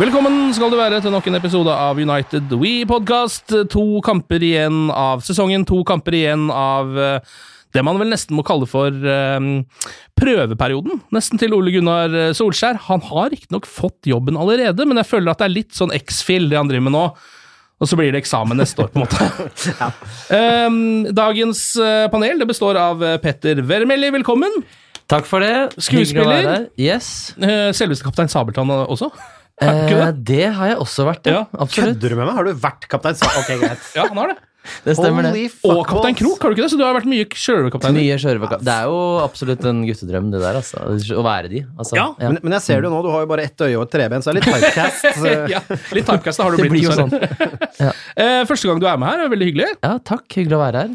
Velkommen skal du være til nok en episode av United We Podcast. To kamper igjen av sesongen, to kamper igjen av eh, det man vel nesten må kalle for eh, prøveperioden, nesten til Ole Gunnar eh, Solskjær. Han har riktignok fått jobben allerede, men jeg føler at det er litt sånn X-fill det han driver med nå. Og så blir det eksamen neste år, på en måte. Eh, dagens panel det består av Petter Vermelli, velkommen. Takk for det. Skuespiller? Yes. Eh, selveste kaptein Sabeltann også. Eh, det? det har jeg også vært, ja. Ja. Absolutt. Kødder du med meg? Har du vært kaptein? Sa- Ok, greit. Ja, han har det. Det stemmer, Holy det. Og kaptein. Krok, har du ikke det? Så du har vært mye sjørøverkaptein. Mye. Det er jo absolutt en guttedrøm, det der, altså. Å være de. Altså. Ja, Men, men jeg ser det jo nå, du har jo bare ett øye og et treben, så det er litt typecast. så- ja, litt typecast har du Det blitt. blir jo dessverre. Ja. Eh, Første gang du er med her, er veldig hyggelig. Ja, takk. Hyggelig å være her.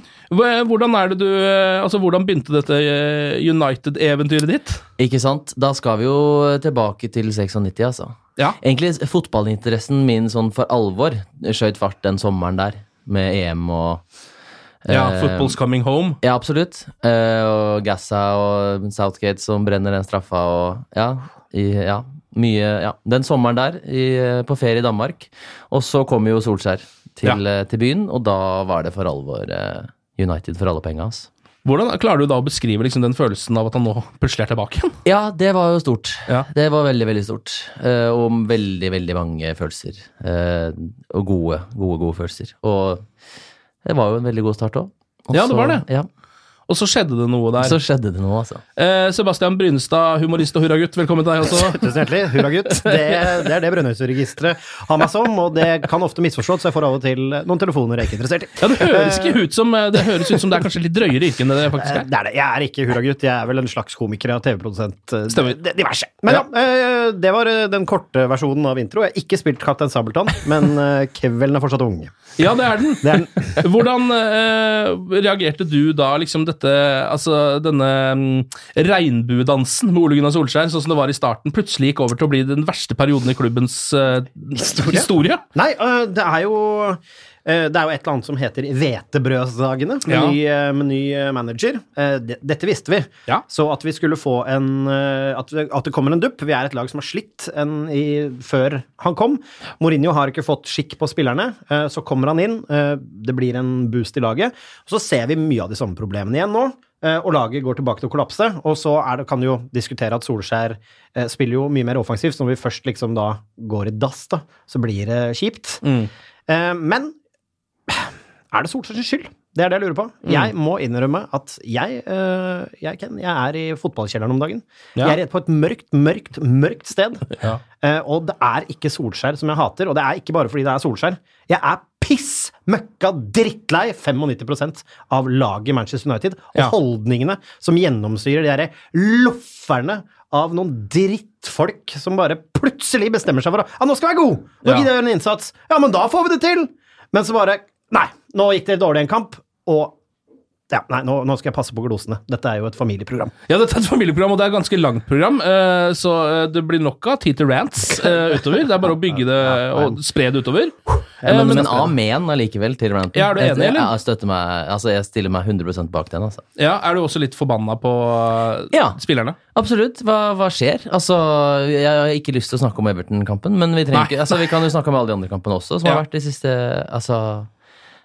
Hvordan er det du eh, Altså, hvordan begynte dette eh, United-eventyret ditt? Ikke sant? Da skal vi jo tilbake til 96, altså. Ja. Egentlig fotballinteressen min sånn for alvor skjøt fart den sommeren der, med EM og Ja, eh, Football's coming home. Ja, absolutt. Eh, og Gassa og Southgate som brenner den straffa og ja, i, ja, mye Ja, den sommeren der i, på ferie i Danmark. Og så kom jo Solskjær til, ja. til byen, og da var det for alvor eh, United for alle penga hans. Hvordan Klarer du da å beskrive liksom den følelsen av at han nå plutselig er tilbake igjen? Ja, det var jo stort. Ja. Det var veldig, veldig stort. Eh, og veldig, veldig mange følelser. Eh, og gode, gode, gode følelser. Og det var jo en veldig god start òg. Ja, det var det. Ja, Og så skjedde det noe der. så skjedde det noe, altså. Eh, Sebastian Brynestad, humorist og hurragutt, velkommen til deg også. Tusen hjertelig. Hurragutt. Det, det er det Brønnøysundregisteret har meg som, og det kan ofte misforstås, så jeg får av og til noen telefoner jeg er ikke interessert i. Ja, Det høres ikke ut som Det høres ut som det er kanskje litt drøyere yrke enn det det faktisk Eh, er. Det er det. Jeg er ikke hurragutt, jeg er vel en slags komiker og TV-produsent. eh, Diverse. Men ja, eh, det var eh, den korte versjonen av intro. Jeg har ikke spilt Kaptein Sabeltann, men eh, Kevelen er fortsatt ung. Ja, det er den. Det er den. Hvordan eh, reagerte du da liksom dette Altså denne mm, regnbuedansen med Ole Gunnar Solskjær, sånn som det var i starten, plutselig gikk over til å bli den verste perioden i klubbens uh, historie? Nei, uh, det er jo det er jo et eller annet som heter hvetebrødsdagene, med, Ja. øh, med ny øh, manager. Eh, Dette visste vi. Ja. Så at vi skulle få en at, det kommer en dupp Vi er et lag som har slitt en i, før han kom. Mourinho har ikke fått skikk på spillerne. eh, Så kommer han inn. eh, Det blir en boost i laget. Så ser vi mye av de samme problemene igjen nå. eh, Og laget går tilbake til å kollapse. Og så det, kan du jo diskutere at Solskjær eh, spiller jo mye mer offensivt. Så når vi først liksom da går i dass, da, så blir det kjipt. Mm. Eh, Men er det Solskjærs skyld? Det er det jeg lurer på. Mm. Jeg må innrømme at jeg, uh, jeg, Ken, jeg er i fotballkjelleren om dagen. Ja. Jeg er på et mørkt, mørkt, mørkt sted. Ja. Uh, og det er ikke Solskjær som jeg hater, og det er ikke bare fordi det er Solskjær. Jeg er piss møkka drittlei 95% av laget i Manchester United og Ja. holdningene som gjennomstyrer de derre lofferne av noen drittfolk som bare plutselig bestemmer seg for å Ja, nå skal jeg være god! Nå Ja. gidder jeg gjøre en innsats. Ja, men da får vi det til! Men så bare Nei, nå gikk det dårlig en kamp, og Ja, nei, nå, nå skal jeg passe på glosene. Dette er jo et familieprogram. Ja, dette er et familieprogram, og det er et ganske langt program, eh, så eh, det blir nok av tid til rants eh, utover. Det er bare å bygge det og spre det utover. Ja, men, men- men amen allikevel til ranten. Ja, er du enig, eller? Jeg, støtter meg, altså, jeg stiller meg 100% bak den. altså. Ja, Er du også litt forbanna på Ja. spillerne? Absolutt. Hva, hva skjer? Altså, Jeg har ikke lyst til å snakke om Everton-kampen, men vi, trenger altså, vi kan jo snakke om alle de andre kampene også, som Ja. har vært de siste altså,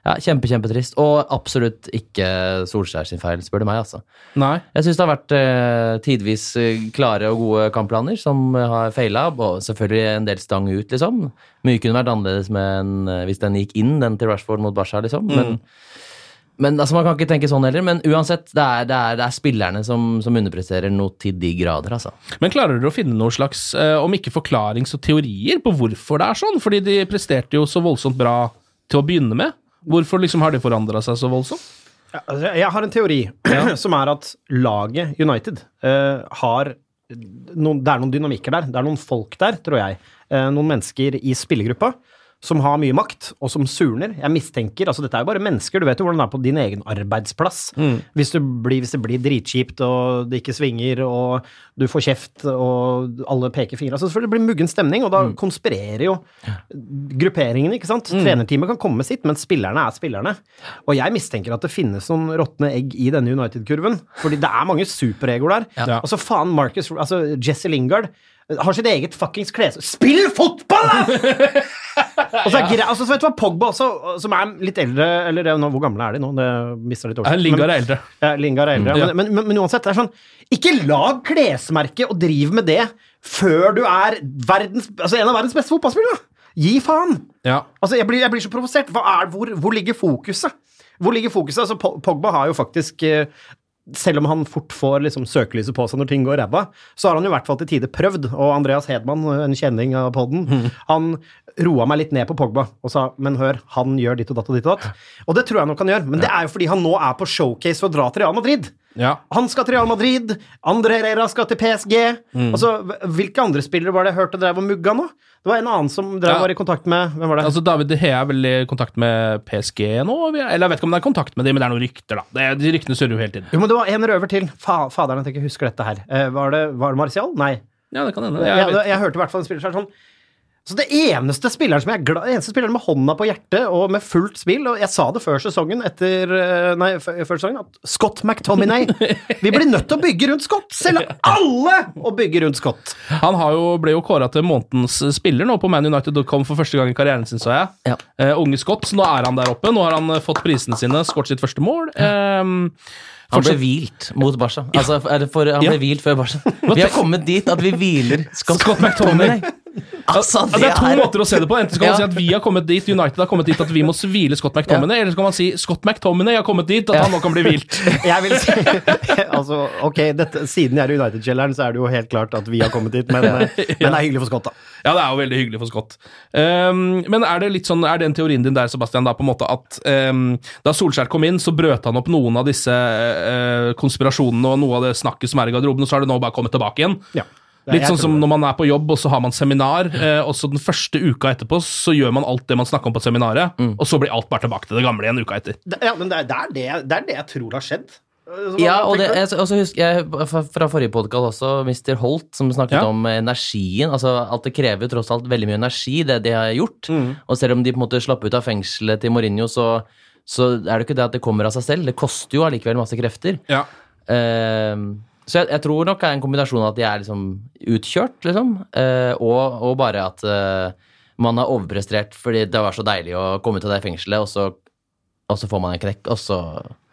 ja, Kjempe, kjempetrist. Og absolutt ikke Solskjær sin feil, spør du meg. altså. Nei. Jeg syns det har vært eh, tidvis eh, klare og gode kampplaner som har feila, og selvfølgelig en del stang ut, liksom. Mye kunne vært annerledes med en, eh, hvis den gikk inn, den til Rashford mot Basha, liksom. Men, men altså, man kan ikke tenke sånn heller. Men uansett, det er, det er, det er spillerne som, som underpresterer noe til de grader, altså. Men klarer dere å finne noen slags, eh, om ikke forklarings- og teorier på hvorfor det er sånn? Fordi de presterte jo så voldsomt bra til å begynne med. Hvorfor liksom har de forandra seg så voldsomt? Altså, jeg har en teori som er at laget United uh, har noen, Det er noen dynamikker der. Det er noen folk der, tror jeg. Uh, noen mennesker i spillergruppa som har mye makt, og som surner. Jeg mistenker altså Dette er jo bare mennesker. Du vet jo hvordan det er på din egen arbeidsplass. Hvis, du blir, hvis det blir dritkjipt, og det ikke svinger, og du får kjeft, og alle peker fingre altså Selvfølgelig blir det muggen stemning, og da konspirerer jo grupperingene, ikke sant? Trenerteamet kan komme med sitt, men spillerne er spillerne. Og jeg mistenker at det finnes noen råtne egg i denne United-kurven, fordi det er mange superegoer der. Ja. Altså faen, Marcus Altså, Jesse Lingard har sitt eget fuckings kles... Spill fotball, da! og så er grei, altså, så vet du hva, Pogba også, som er litt eldre Eller er nå, hvor gamle er de nå? Det mister litt år. oversikt. Lingard er eldre. ja, Lingard er eldre. Ja. Men, men, men uansett, det er sånn Ikke lag klesmerke og driv med det før du er verdens, altså en av verdens beste fotballspillere! Gi faen! Ja. Altså, jeg blir, jeg blir så provosert. Er, hvor, hvor ligger fokuset? Hvor ligger fokuset? Altså, Pogba har jo faktisk eh, selv om han fort får liksom søkelyset på seg når ting går ræva, så har han jo i hvert fall til tider prøvd. Og Andreas Hedman, en kjenning av podden, han roa meg litt ned på Pogba og sa men hør, han gjør ditt og datt og ditt og datt. Og det tror jeg nok han gjør, men det er jo fordi han nå er på showcase for å dra til Real Madrid. Ja. Han skal til Real Madrid, André Herrera skal til PSG. Altså, Hvilke andre spillere var det jeg hørte drev og mugga nå? Det var en annen som drev Ja. var i kontakt med Hvem var det? Altså, David De Hea er vel i kontakt med PSG nå? Eller jeg vet ikke om det er kontakt med dem, men det er noen rykter, da. Det, de ryktene surrer jo hele tiden. Jo, men det var en røver til. Fa faderen, jeg ikke husker dette her. Eh, var, det, var det Martial? Nei. Ja, det kan hende. Jeg, Jeg jeg, jeg hørte i hvert fall en spiller som sånn Så det eneste spilleren som jeg er glad Eneste spilleren med hånda på hjertet og med fullt spill, og jeg sa det før sesongen, etter eh, Nei, før sesongen, at Scott McTominay Vi blir nødt til å bygge rundt Scott! Selge alle og bygge rundt Scott! Han har jo, ble jo kåra til månedens spiller nå på manunited.com for første gang i karrieren sin, så jeg. Ja. Uh, unge Scott, nå er han der oppe. Nå har han eh, fått prisene sine, skåret sitt første mål. Eh, Han ble hvilt mot Barca. Altså, er det for, han Ja. ble hvilt før Barca. Vi har kommet dit at vi hviler Scott, Scott McTominay. Altså, det, det er to måter å se det på. Enten skal man Ja. si at vi har kommet dit, United har kommet dit at vi må hvile Scott McTominay, eller så kan man si Scott McTominay har kommet dit at Ja. han nå kan bli hvilt. Jeg vil si Altså, ok, dette, siden jeg er i United-kjelleren, så er det jo helt klart at vi har kommet dit, men, eh, men det er hyggelig for Scott, da. Ja, det er jo veldig hyggelig for Scott. Um, men er det litt sånn, er den teorien din der, Sebastian, da på en måte at um, da Solskjær kom inn, så brøt han opp noen av disse uh, konspirasjonene og noe av det snakket som er i garderoben, og så har det nå bare kommet tilbake igjen? Ja. Litt sånn som når man er på jobb, og så har man seminar, eh, og så den første uka etterpå så gjør man alt det man snakker om på seminaret, Mm. og så blir alt bare tilbake til det gamle igjen uka etter. Ja, men det er, det, jeg, det, er det jeg tror har skjedd. Ja, og det, jeg, også husker jeg fra forrige podkast også, Mr. Holt, som snakket Ja. om energien. altså At det krever tross alt veldig mye energi, det de har gjort. Mm. Og selv om de på en måte slapp ut av fengselet til Mourinho, så, så er det ikke det at det kommer av seg selv. Det koster jo allikevel masse krefter. Ja. Ehm, så jeg, jeg tror nok det er en kombinasjon av at de er liksom utkjørt, liksom, eh, og, og bare at eh, man har overprestert fordi det var så deilig å komme av det fengselet, og så, og så får man en knekk, og så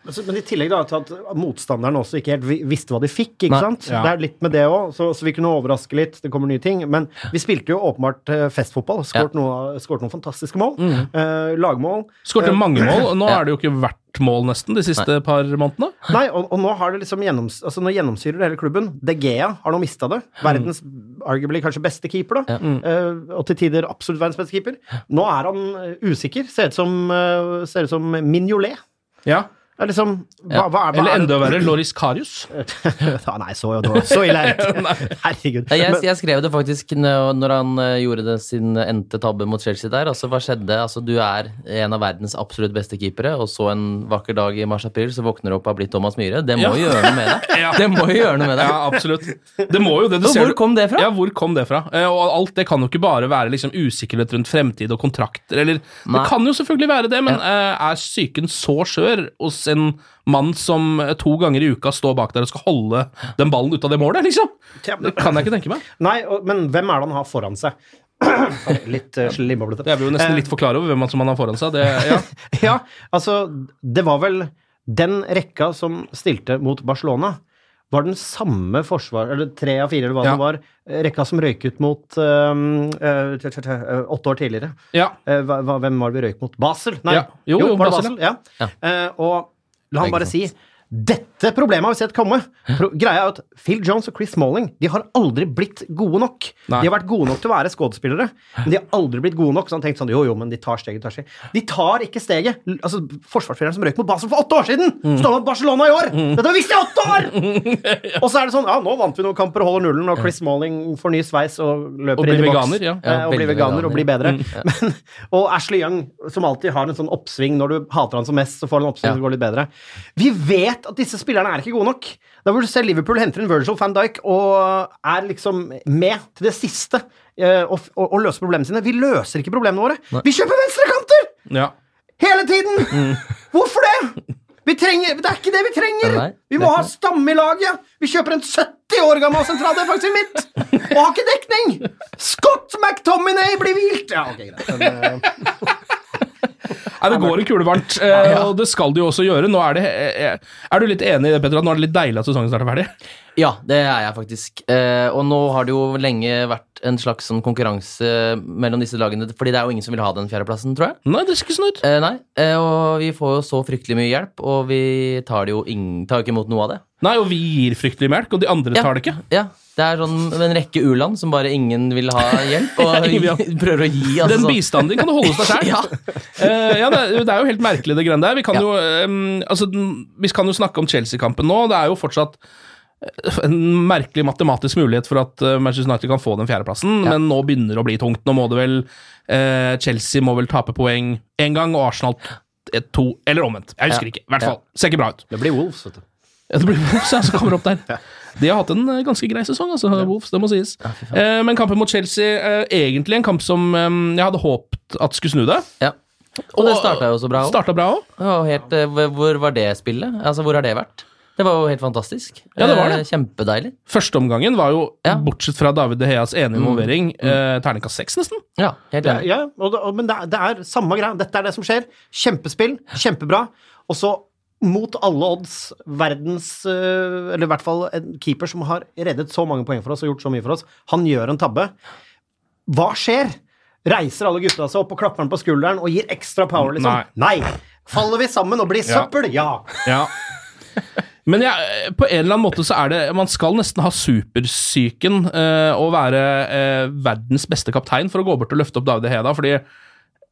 Men så- Men i tillegg da, til at motstanderen også ikke helt visste hva de fikk, ikke Nei. sant? Ja. Det er litt med det òg, så, så vi kunne overraske litt. Det kommer nye ting. Men vi spilte jo åpenbart eh, festfotball. Skåret noe- noen fantastiske mål. Eh, lagmål. Skårte mange mål, og nå Ja. er det jo ikke hvert mål nesten de siste par månedene. Nei, og, og nå har det liksom gjennoms, altså nå gjennomsyrer det hele klubben. De Gea har nå mista det. Verdens arguably kanskje beste keeper, da. Eh, og til tider absolutt verdens beste keeper. Nå er han eh, usikker. Ser ut som, uh, ser ut som Mignolet. Ja. Det er liksom hva, hva er, hva Eller er enda verre, Loris Karius. Ja, Nei, så, så ille er det ikke. Herregud. Jeg, jeg skrev det faktisk når han eh, gjorde det sin endte tabbe mot Chelsea der. Altså, hva skjedde? Altså, du er en av verdens absolutt beste keepere, og så en vakker dag i mars-april så våkner du opp og har blitt Thomas Myhre. Det må Ja. jo gjøre noe med deg. Ja. Det må jo gjøre noe med deg. Ja, absolutt. Det må jo det. Du så, ser hvor kom det fra? Ja, hvor kom det fra? Eh, Og alt det kan jo ikke bare være liksom usikkerhet rundt fremtid og kontrakter, eller Nei. Det kan jo selvfølgelig være det, men ja. er psyken så skjør hos en mann som eh, to ganger i uka står bak der og skal holde den ballen ut av det målet, liksom? Det kan jeg ikke tenke meg. Nei, men hvem er det han har foran seg? Litt uh, slimboblete. Jeg blir jo nesten litt litt forklare over hvem som han har foran seg. Det, ja. Ja, altså, det var vel den rekka som stilte mot Barcelona, var den samme forsvar... Eller tre av fire, eller hva Ja. det var. eh, Rekka som røyk ut mot um, eh, eh, åtte år tidligere. ja. Eh, hva, hvem var det vi røyk mot? Basel? Nei, Ja. Jo, jo, var det Basel, Basel? Ja. Eh, og la han bare si dette problemet har vi sett komme. Pro greia er at Phil Jones og Chris Smalling de har aldri blitt gode nok. Nei. De har vært gode nok til å være skuespillere, men de har aldri blitt gode nok. Så han tenkte sånn, jo, jo, men de tar steget, tar steget. De tar ikke steget. Altså, Forsvarsspilleren som røyk mot Basel for åtte år siden, Mm. står mot Barcelona i år! Dette visste jeg i åtte år! Og så er det sånn, ja, nå vant vi noen kamper og holder nullen, og Chris Smalling får ny sveis og løper Og inn i boks. veganer, ja. Eh, Ja, og blir veganer, veganer og blir bedre. Men, og Ashley Young, som alltid har en sånn oppsving når du hater han som mest, så får han oppsving Ja. som går litt bedre. Vi vet at disse spillerne er ikke gode nok. Da vil du se Liverpool henter inn Virgil van Dijk og er liksom med til det siste Å og, og, og løser problemene sine. Vi løser ikke problemene våre. Vi kjøper venstrekanter! ja. Hele tiden! Hvorfor det? Vi trenger, det er ikke det vi trenger! Nei, vi må ha stamme i laget! Vi kjøper en 70 år gammel sentraldefensiv midt! Og har ikke dekning! Scott McTominay blir hvilt! Ja, ok, greit. Men, eh, Nei, det går i kule varmt, eh, og det skal det jo også gjøre. Nå er, det, eh, er du litt enig i det, Petter, at nå er det litt deilig at sesongen snart er ferdig? Ja, det er jeg faktisk. Eh, og nå har det jo lenge vært en slags sånn konkurranse mellom disse lagene, fordi det er jo ingen som vil ha den fjerdeplassen, tror jeg. Nei, det ser ikke sånn ut. Eh, nei, eh, og vi får jo så fryktelig mye hjelp, og vi tar det jo ingen, tar ikke imot noe av det. Nei, og vi gir fryktelig melk, og de andre Ja. tar det ikke. Ja, det er sånn en rekke u-land som bare ingen vil ha hjelp, og prøver å gi. Altså, Den bistanden din kan du holde hos deg sjøl. Ja. ja, det, er- det er jo helt merkelig, det greiene der. Vi kan, Ja. jo, um, altså, vi kan jo snakke om Chelsea-kampen nå. Det er jo fortsatt eh, en merkelig matematisk mulighet for at eh, Manchester United kan få den fjerdeplassen, Ja. men nå begynner det å bli tungt. Nå må det vel eh, Chelsea må vel tape poeng én gang, og Arsenal et, to, eller omvendt. Jeg husker Ja. ikke. I hvert Ja. fall. Ser ikke bra ut. det blir Wolves, vet du. Ja, det blir Wolves ja, som kommer opp der. De har hatt en eh, ganske grei sesong, altså, Wolves, det må sies. eh, men kampen mot Chelsea, eh, egentlig en kamp som eh, jeg hadde håpet at skulle snu det. Ja. Og det starta jo så bra òg. Starta bra òg. Eh, hvor var det spillet? Altså, hvor har det vært? Det var jo helt fantastisk. Ja, det var det. Eh, Kjempedeilig. Førsteomgangen var jo, Ja. Mm. bortsett fra David De Heas ene involvering, eh, terningkast seks, nesten. Ja, helt Det, enig. ja, og og, men det er, det er samme greia. Dette er det som skjer. Kjempespill, kjempebra. Og så, mot alle odds, verdens øh, Eller i hvert fall en keeper som har reddet så mange poeng for oss og gjort så mye for oss, han gjør en tabbe. Hva skjer? Reiser alle gutta seg opp og klapper han på skulderen og gir ekstra power, liksom? Nei. Faller vi sammen og blir søppel? Ja. Ja. Men ja, på en eller annen måte så er det Man skal nesten ha supersyken eh, og være eh, verdens beste kaptein for å gå bort og løfte opp David Heda, fordi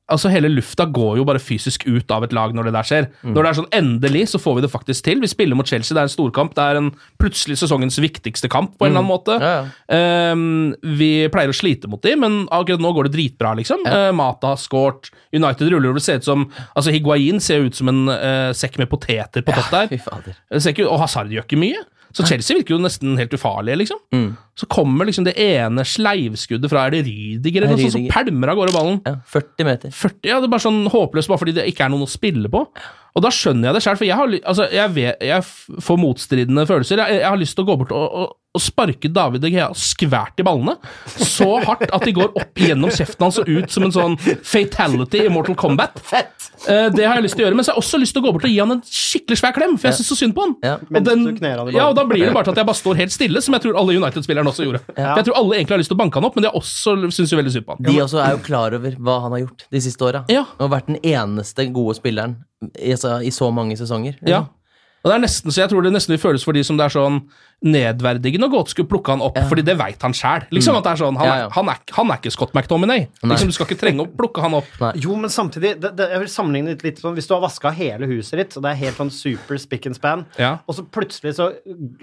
Altså Hele lufta går jo bare fysisk ut av et lag når det der skjer. Når det er sånn Endelig så får vi det faktisk til. Vi spiller mot Chelsea, det er en storkamp. Det er en plutselig sesongens viktigste kamp, på en eller annen måte. Ja, ja. Um, vi pleier å slite mot dem, men akkurat nå går det dritbra, liksom. Eh, Mata har scoret, United ruller, over. ser ut som Altså, Higuain ser ut som en uh, sekk med poteter på topp der. Ikke, og Hazard gjør ikke mye. Så Chelsea virker jo nesten helt ufarlige, liksom. Mm. Så kommer liksom det ene sleivskuddet fra Er det Rydiger eller noe sånt som pælmer av gårde ballen. Ja, 40 meter. 40, ja, det er bare sånn håpløst bare fordi det ikke er noen å spille på. Og da skjønner jeg det sjøl, for jeg, har, altså, jeg, vet, jeg får motstridende følelser. Jeg, jeg har lyst til å gå bort og, og, og sparke David De Gea skvært i ballene. Så hardt at de går opp gjennom kjeften hans og ut som en sånn fatality i Mortal Kombat. Eh, det har jeg lyst til å gjøre, men så har jeg også lyst til å gå bort og gi han en skikkelig svær klem, for jeg syns så synd på han. Ja. Og, den, ja, og da blir det bare til at jeg bare står helt stille, som jeg tror alle United-spillerne også gjorde. For Jeg tror alle egentlig har lyst til å banke han opp, men de også syns jo veldig synd på han. De også er jo klar over hva han har gjort de siste åra. Ja. Og vært den eneste gode spilleren i, så- i så mange sesonger. Ja. Og det er nesten så jeg tror det nesten vil føles for de som det er sånn nedverdigende å gå til skulle plukke han opp, fordi det veit han sjæl. Liksom, Mm. sånn, han, Ja, ja. han, han er ikke Scott McTominay. Liksom, du skal ikke trenge å plukke han opp. Jo, men samtidig, det, det, jeg vil sammenligne litt, litt sånn Hvis du har vaska hele huset ditt, og det er helt sånn super spick and span, Ja. og så plutselig så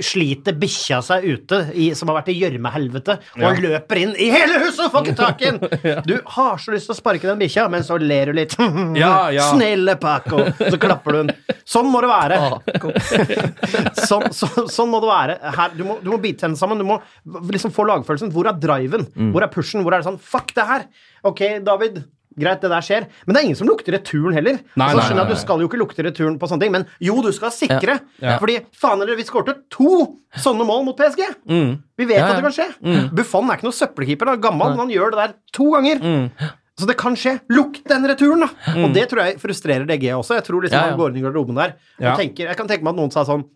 sliter bikkja seg ute, i, som har vært i gjørmehelvete, og Ja. løper inn i hele huset og får ikke tak i den! Du har så lyst til å sparke den bikkja, men så ler du litt. Ja, ja. Snille Paco! Så klapper du den. Sånn må det være. sånn, så, sånn må det være. Her, du, må, du må bite tennene sammen. Du må liksom få lagfølelsen. Hvor er driven? Mm. Hvor er pushen? Hvor er det sånn Fuck det her! Ok, David. Greit, det der skjer. Men det er ingen som lukter returen heller. Nei, så skjønner jeg at Du skal jo ikke lukte returen på sånne ting, men jo, du skal sikre. Ja. Fordi faen eller vi skårte to sånne mål mot PSG! Mm. Vi vet Ja, at det kan skje. Buffon er ikke noen søppelkeeper. Han er gammel, men han gjør det der to ganger. Mm. Så det kan skje. Lukt den returen, da! Og det tror jeg frustrerer DG også. Jeg tror liksom Ja, ja. han går inn i garderoben der og Ja. tenker Jeg kan tenke meg at noen sa sånn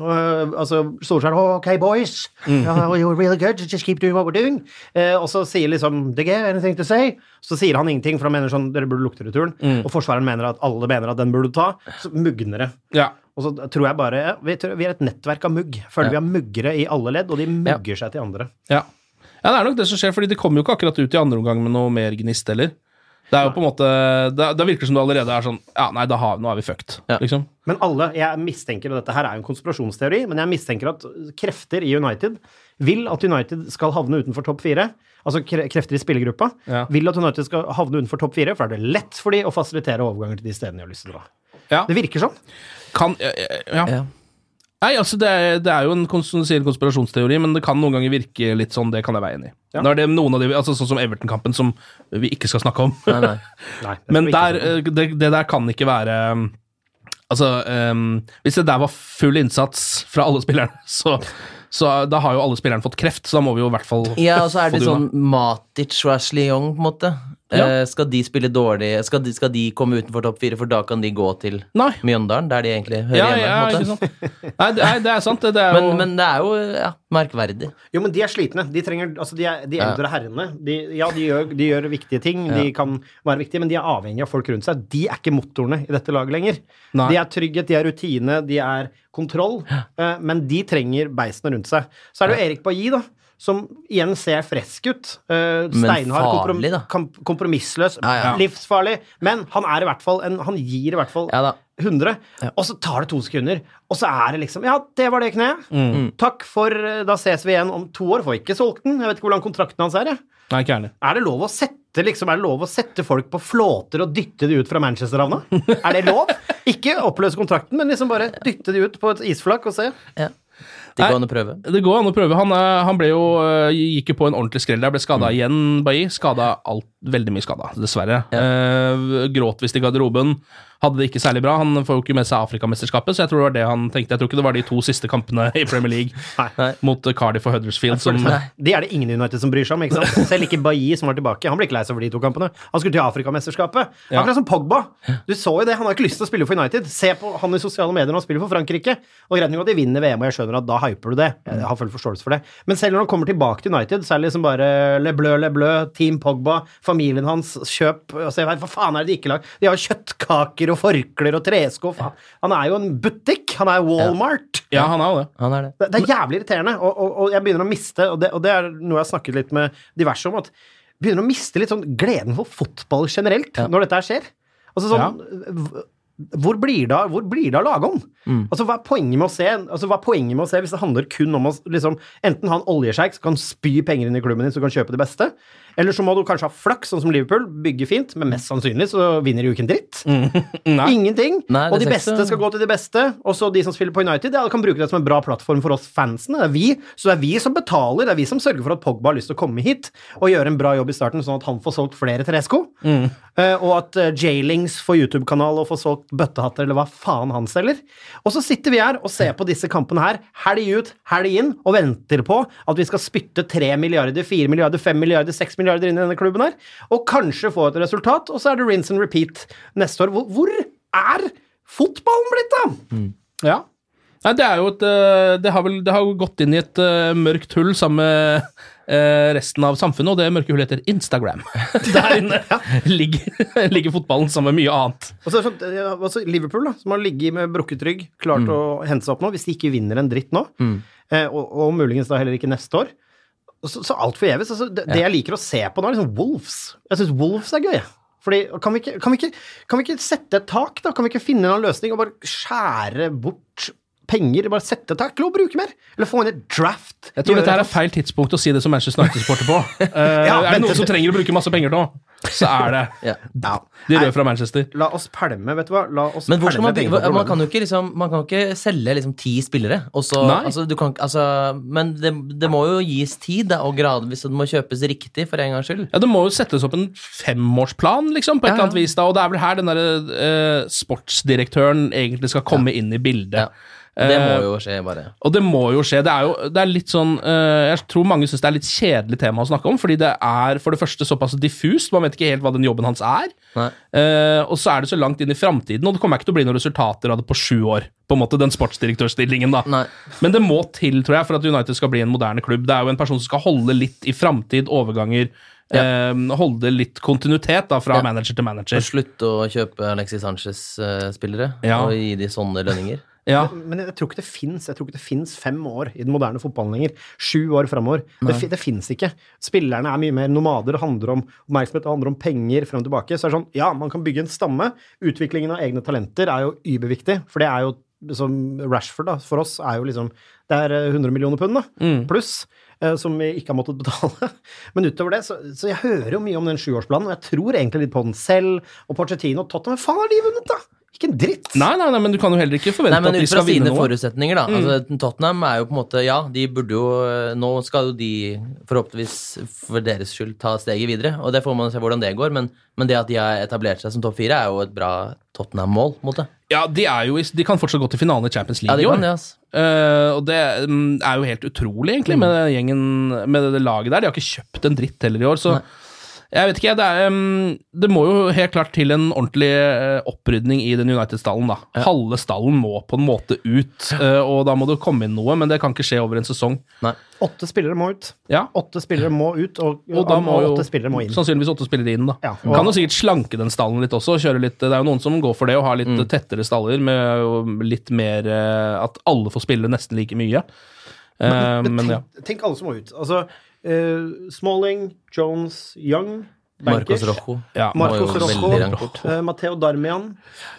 øh, altså Solskjær OK, boys. Mm. You're really good. Just keep doing what we're doing. Eh, og så sier liksom DG anything to say? Så sier han ingenting, for han mener sånn Dere burde lukte returen. Mm. Og forsvareren mener at alle mener at den burde du ta. Så mugner det. Ja. Og så tror jeg bare ja, vi, tror, vi er et nettverk av mugg. Føler vi har muggere i alle ledd, og de mugger seg til andre. Ja. ja, det er nok det som skjer, fordi de kommer jo ikke akkurat ut i andre omgang med noe mer gnist heller. Det er jo på en måte Det, det virker som du allerede er sånn Ja, nei, da har, nå er vi fucked, Ja. liksom. Men alle, jeg mistenker, og dette her er jo en konspirasjonsteori, men jeg mistenker at krefter i United vil at United skal havne utenfor topp fire. Altså krefter i spillergruppa Ja. vil at United skal havne utenfor topp fire, for da er det lett for de å fasilitere overganger til de stedene de har lyst til å dra. Ja. Det virker sånn. Kan ja, ja. Nei, altså det er, det er jo en konspirasjonsteori, men det kan noen ganger virke litt sånn. Det kan jeg være enig i. Ja. Når det er noen av de, altså Sånn som Everton-kampen, som vi ikke skal snakke om. Nei, nei. Nei, Men der, ikke eh, det, det der kan ikke være um, Altså, um, hvis det der var full innsats fra alle spillerne, så, så da har jo alle spillerne fått kreft, så da må vi jo i hvert fall Ja, og så er det sånn Matic og Ashley Young, på en måte. Ja. Eh, skal de spille dårlig Skal de, skal de komme utenfor topp fire, for da kan de gå til Nei. Mjøndalen, der de egentlig hører Ja, hjemme? ja, på ikke sant. Nei, det, nei, det er sant. Det, det er jo Men, men det er jo ja, merkverdig. Jo, men de er slitne. De trenger, altså de, er, de Ja. eldre herrene. De, ja, de gjør, de gjør viktige ting, de kan være viktige, men de er avhengig av folk rundt seg. De er ikke motorene i dette laget lenger. Nei. De er trygghet, de er rutine, de er kontroll, eh, men de trenger beisene rundt seg. Så er det jo Erik Bailly, da. Som igjen ser frisk ut. Uh, Steinhard, komprom farlig, da. kom- kompromissløs, Ja, ja. livsfarlig. Men han er i hvert fall en, Han gir i hvert fall Ja da. 100, og så tar det to sekunder, og så er det liksom Ja, det var det kneet. Mm. Takk for eh, Da ses vi igjen om to år. Får ikke solgt den. Jeg vet ikke hvordan lang kontrakten hans er. Jeg. Nei, ikke ærlig. Er det lov å sette liksom, er det lov å sette folk på flåter og dytte de ut fra Manchester-havna? Er det lov? Ikke oppløse kontrakten, men liksom bare dytte de ut på et isflak og se. Ja. Det går an å prøve. Det går an å prøve. Han, er- han ble jo, øh, gikk jo på en ordentlig skrell der. Ble skada igjen, Bailly. Skada alt, veldig mye skada, dessverre. Eh, gråt visst i garderoben. Hadde det ikke særlig bra. Han får jo ikke med seg Afrikamesterskapet, så jeg tror det var det han tenkte. Jeg tror ikke det var de to siste kampene i Premier League Nei. mot Cardiff og Huddersfield som Det er det ingen i United som bryr seg om. ikke sant? Selv ikke Bailly, som var tilbake. Han ble ikke lei seg for de to kampene. Han skulle til Afrikamesterskapet. Ja. Akkurat som Pogba. Du så jo det. Han har ikke lyst til å spille for United. Se på han i sosiale medier når han spiller for Frankrike. Og Greit nok at de vinner VM, og jeg skjønner at da hyper du det. Jeg har full forståelse for det. Men selv når han kommer tilbake til United, så er det liksom bare Le Bleu, Le Bleu, Team Pogba, familien hans, kjøp altså jeg vet, Hva faen er det de ikke lager? De har kjøttkaker og forklær og tresko. Han er jo en butikk. Han er Walmart. Ja, han er jo det. Han er det. Det, det er jævlig irriterende, og, og, og jeg begynner å miste og det, og det er noe jeg har snakket litt med diverse om, at jeg begynner å miste litt sånn gleden for fotball generelt når dette her skjer. Altså sånn hvor blir det av- hvor blir det av lagånd? Altså, hva er poenget med å se Altså, hva er poenget med å se hvis det handler kun om å liksom, enten ha en oljesjeik som kan spy penger inn i klubben din, så du kan kjøpe det beste, eller så må du kanskje ha flaks, sånn som Liverpool, bygge fint, men mest sannsynlig så vinner de jo ikke en dritt. Mm. Ingenting. Nei, og de beste så- skal gå til de beste, og så de som spiller på United, ja, kan bruke det som en bra plattform for oss fansene. Det er vi, så det er vi som betaler, det er vi som sørger for at Pogba har lyst til å komme hit og gjøre en bra jobb i starten, sånn at han får solgt flere tresko, Uh, og at uh, Jailings får YouTube-kanal og får solgt bøttehatter, eller hva faen han selger. Og så sitter vi her og ser på disse kampene her, helg ut, helg inn, og venter på at vi skal spytte 3 milliarder, 4 milliarder, 5 milliarder, 6 milliarder inn i denne klubben her, og kanskje få et resultat, og så er det rinse and repeat neste år. Hvor, hvor er fotballen blitt, da? Ja. Nei, det er jo et øh, Det har vel det har gått inn i et øh, mørkt hull sammen med øh, resten av samfunnet, og det mørke hullet heter Instagram. Der inne ligger, ligger fotballen sammen med mye annet. Og så sånn, altså Liverpool, da, som har ligget med brukket rygg, klart å hente seg opp nå, hvis de ikke vinner en dritt nå mm. og, og muligens da heller ikke neste år. Så, så alt forgjeves. Altså, det, det jeg liker å se på nå, er liksom Wolves. Jeg syns Wolves er gøy. Fordi, kan vi, ikke, kan, vi ikke, kan vi ikke sette et tak, da? Kan vi ikke finne en løsning og bare skjære bort penger? Bare sette et tak? Lov å bruke mer! Eller få inn et draft. Jeg tror dette er feil tidspunkt å si det som Manchester United-supporter på. uh, Ja, er det noen som trenger å bruke masse penger nå, så er det Ja. De røde fra Manchester. La oss pælme, vet du hva. La oss Men hvor skal pælme man, bygge, man, kan jo ikke liksom, man kan jo ikke selge liksom ti spillere. Og så, Nei. altså, du kan, altså, men det, det må jo gis tid, da, og gradvis, og det må kjøpes riktig for en gangs skyld. Ja, Det må jo settes opp en femårsplan, liksom, på et Ja, eller annet vis. da, Og det er vel her den derre uh, sportsdirektøren egentlig skal komme inn i bildet. Ja. Det må Eh, jo skje, bare. Og det må jo skje. Det er jo det er litt sånn uh, Jeg tror mange syns det er litt kjedelig tema å snakke om, fordi det er for det første såpass diffust. Man vet ikke helt hva den jobben hans er. Eh, og så er det så langt inn i framtiden, og det kommer ikke til å bli noen resultater av det på sju år. På en måte Den sportsdirektørstillingen, da. Nei. Men det må til, tror jeg, for at United skal bli en moderne klubb. Det er jo en person som skal holde litt i framtid, overganger. eh, holde litt kontinuitet da, fra Ja. manager til manager. Og slutte å kjøpe Alexis Sanchez-spillere Ja. og gi de sånne lønninger. Ja. Men, jeg tror ikke det fins Jeg tror ikke det fins fem år i den moderne fotballen lenger. Sju år framover. Det, det fins ikke. Spillerne er mye mer nomader. Det handler om oppmerksomhet, det handler om penger frem og tilbake. Så er det sånn, ja, man kan bygge en stamme. Utviklingen av egne talenter er jo überviktig, for det er jo som Rashford, da, for oss, er jo liksom Det er eh, 100 millioner pund, da, pluss. eh, Som vi ikke har måttet betale. Men utover det, så, så jeg hører jo mye om den sjuårsplanen, og jeg tror egentlig litt på den selv. Og Pochettino og Tottenham, hva faen har de vunnet, da? Ikke en dritt! Nei, nei, nei, men du kan jo heller ikke forvente Nei, men at de ut fra sine forutsetninger, da. Altså, Tottenham er jo på en måte Ja, de burde jo Nå skal jo de forhåpentligvis for deres skyld ta steget videre, og det får man se hvordan det går, men, men det at de har etablert seg som topp fire, er jo et bra Tottenham-mål. Ja, de, er jo, de kan fortsatt gå til finalen i Champions Ja, League kan, i år. Yes. Uh. Eh, og det mm, er jo helt utrolig, egentlig, med gjengen Med det laget der. De har ikke kjøpt en dritt heller i år, så Nei. Jeg vet ikke. Det, er, um, det må jo helt klart til en ordentlig eh, opprydning i den United-stallen, da. Halve stallen må på en måte ut, eh, og da må det komme inn noe, men det kan ikke skje over en sesong. Nei. Åtte spillere må ut. Ja, Åtte spillere må ut, og, og da må jo åtte spillere må inn. sannsynligvis åtte spillere inn, da. Ja, og, kan jo sikkert slanke den stallen litt også, kjøre litt Det er jo noen som går for det, og har litt Mm. tettere staller med litt mer eh, At alle får spille nesten like mye. Uh, Men, men ja. tenk, tenk alle som må ut. Altså eh, Smalling, Jones, Young, Marcos Bankers, Rojo ja. Marcos Rojo, eh, Matteo Darmian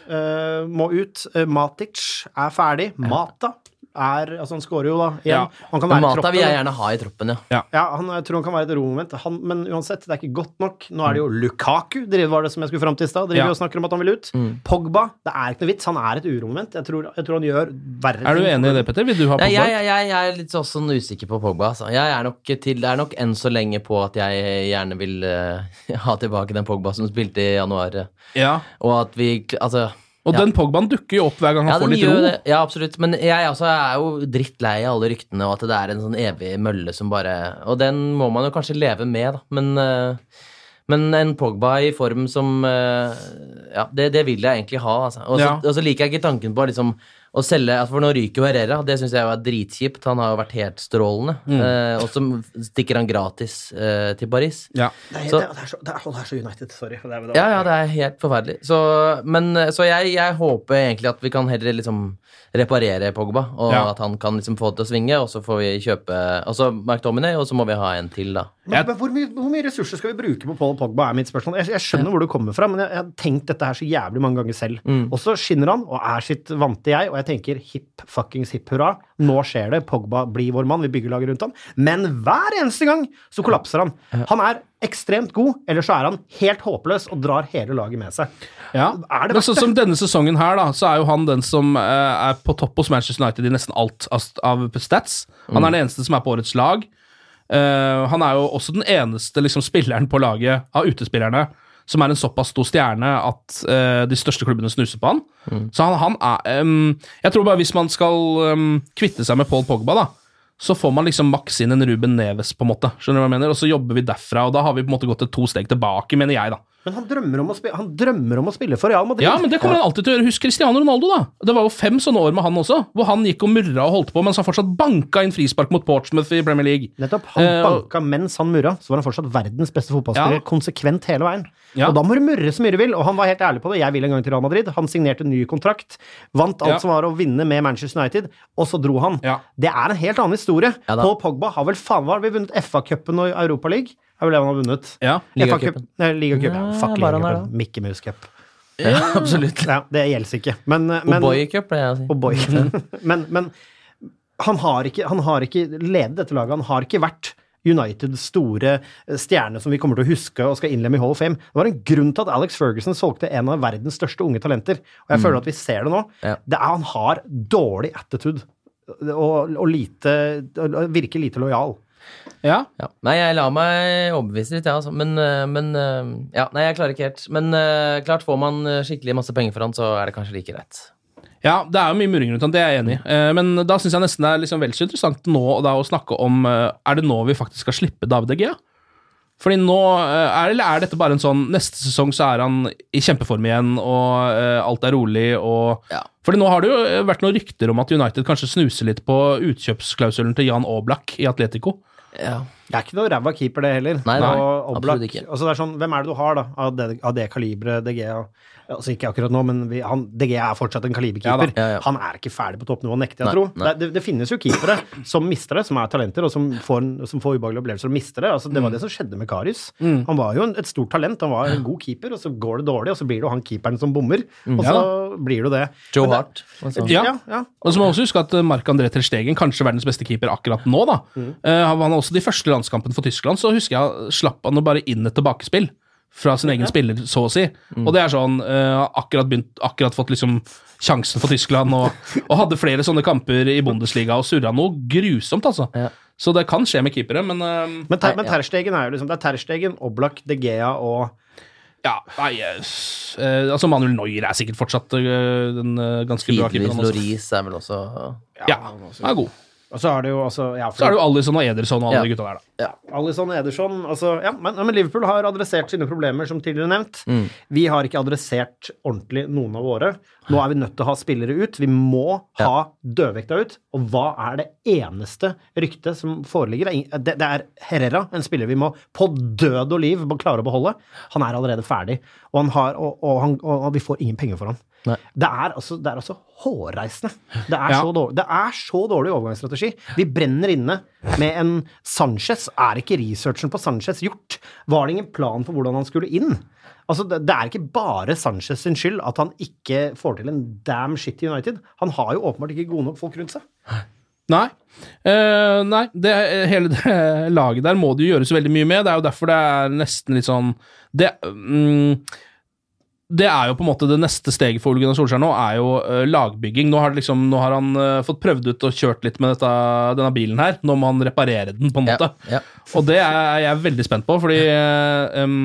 uh, må ut. Matic er ferdig. Mata er Altså, han scorer jo da igjen. Ja. Han kan være Mata troppen. vil jeg gjerne ha i troppen, ja. Ja, han, jeg tror han kan være et romoment. Han, men uansett, det er ikke godt nok. Nå er det jo Lukaku, driver, var det som jeg skulle fram til i stad. Driver Ja. og snakker om at han vil ut. Pogba, det er ikke noe vits. Han er et uromoment. Jeg tror, jeg tror han gjør verre Er du ting. enig i det, Petter? Vil du ha Pogba? jeg, jeg, jeg, jeg er litt sånn usikker på Pogba. Altså. Jeg er nok til, det er nok enn så lenge på at jeg gjerne vil uh, ha tilbake den Pogba som spilte i januar. eh. Ja. Og at vi Altså Og Ja. den Pogbaen dukker jo opp hver gang han ja, får litt ro. det. Ja, absolutt. Men jeg altså, er jo drittlei av alle ryktene, og at det er en sånn evig mølle som bare Og den må man jo kanskje leve med, da. Men, eh, men en Pogba i form som eh, Ja, det, det vil jeg egentlig ha, altså. Og så Ja. og så liker jeg ikke tanken på liksom å selge altså For nå ryker jo Herrera, det syns jeg var er dritkjipt. Han har jo vært helt strålende. Mm. Eh, og så stikker han gratis eh, til Paris. Ja. Nei, Så- det, det, er så, det, er, det er så United. Sorry. Det er, Ja, ja, det er helt forferdelig. Så, men, så jeg, jeg håper egentlig at vi kan heller liksom reparere Pogba, og Ja. at han kan liksom få det til å svinge, og så får vi kjøpe Altså McDominay, og så må vi ha en til, da. Men, men hvor, mye, hvor mye ressurser skal vi bruke på Paul Pogba, er mitt spørsmål. Jeg, jeg skjønner hvor du kommer fra, men jeg, jeg har tenkt dette her så jævlig mange ganger selv. Mm. Og så skinner han, og er sitt vante jeg, og jeg tenker hipp fuckings hipp hurra. Nå skjer det. Pogba blir vår mann. Vi bygger laget rundt ham. Men hver eneste gang så kollapser han. Han er ekstremt god, eller så er han helt håpløs og drar hele laget med seg. Ja. Det Men sånn som denne sesongen her, da, så er jo han den som eh, er på topp hos Manchester United i nesten alt av, stats. Han er den eneste som er på årets lag. Uh, han er jo også den eneste liksom, spilleren på laget av utespillerne som er en såpass stor stjerne at uh, de største klubbene snuser på han. Så han, han er um, Jeg tror bare hvis man skal um, kvitte seg med Paul Pogba, da, så får man liksom maks inn en Ruben Neves, på en måte. Skjønner du hva jeg mener? Og så jobber vi derfra, og da har vi på en måte gått et to steg tilbake, mener jeg, da. Men han drømmer, om å spille, han drømmer om å spille for Real Madrid. Ja, men det kommer han alltid til å gjøre. Husk Cristiano Ronaldo, da. Det var jo fem sånne år med han også, hvor han gikk og murra og holdt på, mens han fortsatt banka inn frispark mot Portsmouth i Premier League. Nettopp. Han Eh, og- mens han murra, så var han fortsatt verdens beste fotballspiller Ja. konsekvent hele veien. Ja. Og da må du murre så mye du vil, og han var helt ærlig på det. Jeg vil en gang til Real Madrid. Han signerte ny kontrakt, vant alt Ja. som var å vinne med Manchester United, og så dro han. Ja. Det er en helt annen historie. Ja. Paul Pogba har vel faen meg vunnet FA-cupen og Europaligaen? Er vel det han har vunnet? Ja. Ligacupen. Ligacupen. Ja, fuck Ligacupen. Mickey Mouse Cup. Ja, absolutt. Ja, det gjelder ikke. Men, men O'boy Cup, pleier jeg å si. og Boy. men, men han har, ikke, han har ikke ledet dette laget. Han har ikke vært Uniteds store stjerne som vi kommer til å huske og skal innlemme i Hall of Fame. Det var en grunn til at Alex Ferguson solgte en av verdens største unge talenter. Og jeg føler at vi ser det nå. Ja. Det er, han har dårlig attitude. Og, og lite og virker lite lojal. Ja. Ja. Nei, jeg lar meg overbevise litt, ja, altså. Men, eh, men eh, Ja, nei, jeg klarer ikke helt. Men eh, klart, får man skikkelig masse penger for han, så er det kanskje like greit. Ja, det er jo mye murring rundt han, det er jeg enig i. Men da syns jeg nesten det er liksom vel så interessant nå da, å snakke om Er det nå vi faktisk skal slippe David Egea? Fordi nå er, Eller er dette bare en sånn Neste sesong så er han i kjempeform igjen, og alt er rolig, og Ja. Fordi nå har det jo vært noen rykter om at United kanskje snuser litt på utkjøpsklausulen til Jan Oblak i Atletico. Ja. Det er ikke noe ræva keeper, det heller. Nei, nei, Oblak- absolutt ikke. Altså, det er sånn, hvem er det du har, da, av det, av det kaliberet DG Altså ikke akkurat nå, men vi, han, DG er fortsatt en kaliberkeeper. Ja ja, ja. Han er ikke ferdig på toppnivå, nekter jeg å tro. Det, det, det finnes jo keepere som mister det, som er talenter, og som får, som får ubehagelige opplevelser og mister det. Altså, det Mm. var det som skjedde med Karius. Han var jo en, et stort talent, han var en god keeper, og så går det dårlig, og så blir det jo han keeperen som bommer, og så blir det jo det. Mm. Joe det- Hart. Altså. Ja. Og så må man også huske at eh, Marc-André Ter Stegen, kanskje verdens beste keeper akkurat nå, da. Uh, han var også de første landskampene for Tyskland, så husker jeg slapp han å bare inn et tilbakespill fra sin egen spiller, så å si. Og det er sånn uh, akkurat, begynt, akkurat fått liksom sjansen for Tyskland, og, og hadde flere sånne kamper i Bundesliga og surra noe grusomt, altså. Ja. Så det kan skje med keepere, men uh, Men, ter, men. Terstegen er jo liksom Det er Terstegen, Oblak, De Gea og ja, nei yes. eh, Altså, Manuel Neuer er sikkert fortsatt uh, den uh, ganske bra Tidvis keeperen. Loris er vel også Ja, han er god. Og så er det jo altså ja, for- Så er det jo Alison og Ederson og alle Ja. de gutta der, da. Alisson Ederson altså, ja, men, men Liverpool har adressert sine problemer, som tidligere nevnt. Mm. Vi har ikke adressert ordentlig noen av våre. Nå er vi nødt til å ha spillere ut. Vi må ha dødvekta ut. Og hva er det eneste ryktet som foreligger? Det Det, er Herrera, en spiller vi må på død og liv må klare å beholde. Han er allerede ferdig, og, han har, og, og, han, og, og vi får ingen penger for han. Nei. Det er altså, det er altså hårreisende. Det er, Ja. så dårlig, det er så dårlig overgangsstrategi. Vi brenner inne med en Sanchez. Er ikke researchen på Sanchez gjort? Var det ingen plan for hvordan han skulle inn? Altså, det, det er ikke bare Sanchez sin skyld at han ikke får til en damn shit i United. Han har jo åpenbart ikke gode nok folk rundt seg. Nei. Uh, nei, det, hele det laget der må det jo gjøres veldig mye med. Det er jo derfor det er nesten litt sånn Det, mm, det er jo på en måte det neste steget for Ole Gunnar Solskjær nå, er jo eh, lagbygging. Nå har, det liksom, nå har han eh, fått prøvd ut og kjørt litt med dette, denne bilen her. Nå må han reparere den, på en måte. Ja, ja. Og det er jeg veldig spent på, fordi em,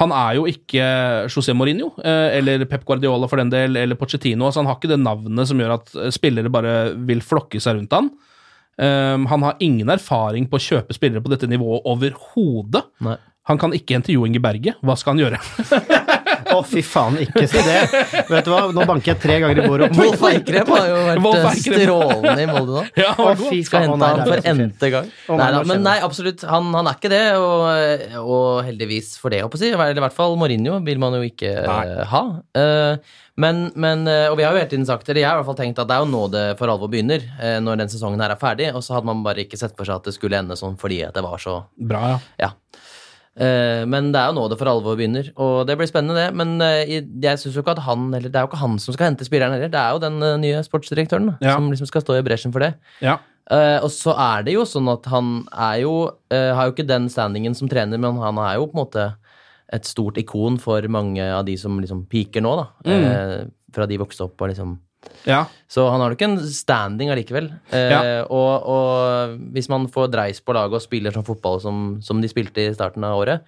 han er jo ikke José Mourinho, eller Pep Guardiola for den del, eller Pochettino. Altså han har ikke det navnet som gjør at spillere bare vil flokke seg rundt han. Um, han har ingen erfaring på å kjøpe spillere på dette nivået overhodet. Han kan ikke hente Jo Inge Berge. Hva skal han gjøre? Å, fy faen, ikke si det! Vet du hva, nå banker jeg tre ganger i bordet. Wolf Eikrem har jo vært eh, strålende i Molde nå. Ja, Å, fy Skal hente han for n-te gang. Nei, Nei, da, men nei, absolutt. Han, han er ikke det, og, og heldigvis for det, håper jeg. å si. Eller i hvert fall Mourinho vil man jo ikke eh, ha. Eh, men, men, og vi har jo hele tiden sagt, eller jeg har i hvert fall tenkt at det er jo nå det for alvor begynner, når den sesongen her er ferdig. Og så hadde man bare ikke sett for seg at det skulle ende sånn fordi at det var så Bra, ja. ja. Eh, men det er jo nå det for alvor begynner, og det blir spennende, det. Men eh, jeg- synes jo ikke at han eller Det er jo ikke han som skal hente spilleren heller, det er jo den eh, nye sportsdirektøren da, Ja. som liksom skal stå i bresjen for det. ja. Og så er det jo sånn at han er jo Har jo ikke den standingen som trener, men han er jo på en måte et stort ikon for mange av de som liksom piker nå, da. Mm. fra de vokste opp og liksom ja. så han har nok en standing allikevel. Eh, Ja. og, og hvis man får dreis på laget og spiller sånn fotball som, som de spilte i starten av året,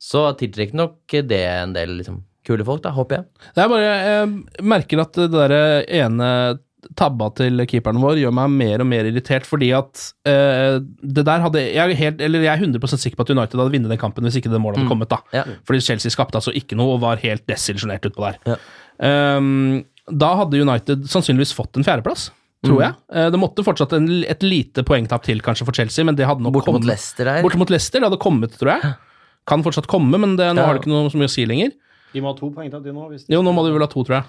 så tiltrekker nok det en del liksom, kule folk, da, håper jeg. Det er bare, Jeg merker at det der ene tabba til keeperen vår gjør meg mer og mer irritert, fordi at eh, det der hadde Jeg helt, eller jeg er 100 sikker på at United hadde vunnet den kampen hvis ikke det målet hadde Mm. kommet. da. Ja. Fordi Chelsea skapte altså ikke noe og var helt desillusjonert utpå der. Ja. Ehm, da hadde United sannsynligvis fått en fjerdeplass, tror Mm. jeg. Eh, det måtte fortsatt en, et lite poengtap til kanskje for Chelsea, men det hadde nok Borte mot kommet- Leicester her. Borte mot Leicester, det hadde kommet, tror jeg. Kan fortsatt komme, men det, nå Ja. har det ikke noe så mye å si lenger. De må ha to poengtap, de nå. Hvis Jo, nå må de vel ha to, tror jeg.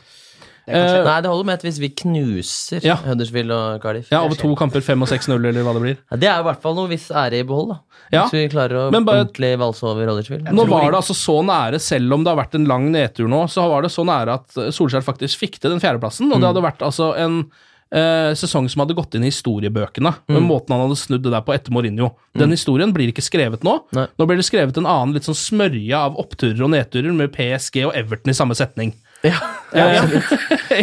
Det kan skje. Eh, Nei, det holder med at hvis vi knuser Ja. Huddersfield og Cardiff. ja, over to kamper, 5 og 6-0, eller hva det blir. Ja, det er i hvert fall noe viss ære i behold, da. Ja. Hvis vi klarer å Men bare- ordentlig valse over Huddersfield. Nå var det altså så nære, selv om det har vært en lang nedtur nå, så var det så nære at Solskjær faktisk fikk til den fjerdeplassen, og det hadde vært altså en eh, sesong som hadde gått inn i historiebøkene, med måten han hadde snudd det der på etter Mourinho. Den historien blir ikke skrevet nå. Nei. Nå blir det skrevet en annen litt sånn smørje av oppturer og nedturer med PSG og Everton i samme setning. Ja. ja,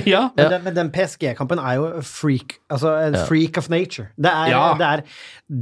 ja. Men, den, men den PSG-kampen er jo freak, altså en freak of nature. Det er, Ja. det, er,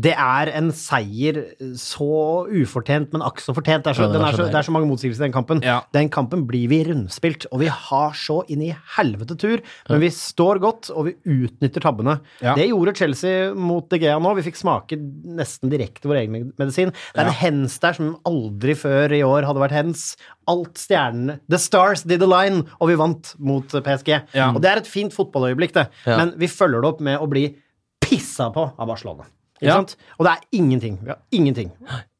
det er en seier så ufortjent, men akk så fortjent. Det er så, Ja, den den er så det er så mange motsigelser i den kampen. Ja. Den kampen blir vi rundspilt, og vi har så inn i helvete tur, men vi står godt, og vi utnytter tabbene. Ja. Det gjorde Chelsea mot De Gea nå. Vi fikk smake nesten direkte vår egen medisin. Det er en hens der som aldri før i år hadde vært hens. Alt stjernene The stars did align, og vi vant mot PSG. Ja. Og det er et fint fotballøyeblikk, det. Ja. Men vi følger det opp med å bli pissa på av Barcelona. Ikke Ja. sant? Og det er ingenting. Vi har ingenting.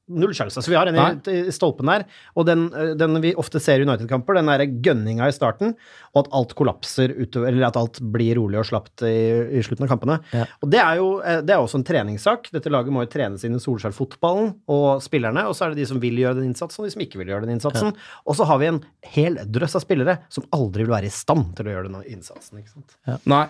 Null sjanse. Så vi har en i, stolpen der, og den, eh, den vi ofte ser i United-kamper, den derre gønninga i starten, og at alt kollapser utover, eller at alt blir rolig og slapt i, i slutten av kampene. Ja. Og det er jo eh, det er også en treningssak. Dette laget må jo trenes inn i Solskjær-fotballen og spillerne, og så er det de som vil gjøre den innsatsen, og de som ikke vil gjøre den innsatsen. Og så har vi en hel drøss av spillere som aldri vil være i stand til å gjøre den innsatsen. ikke sant? Nei.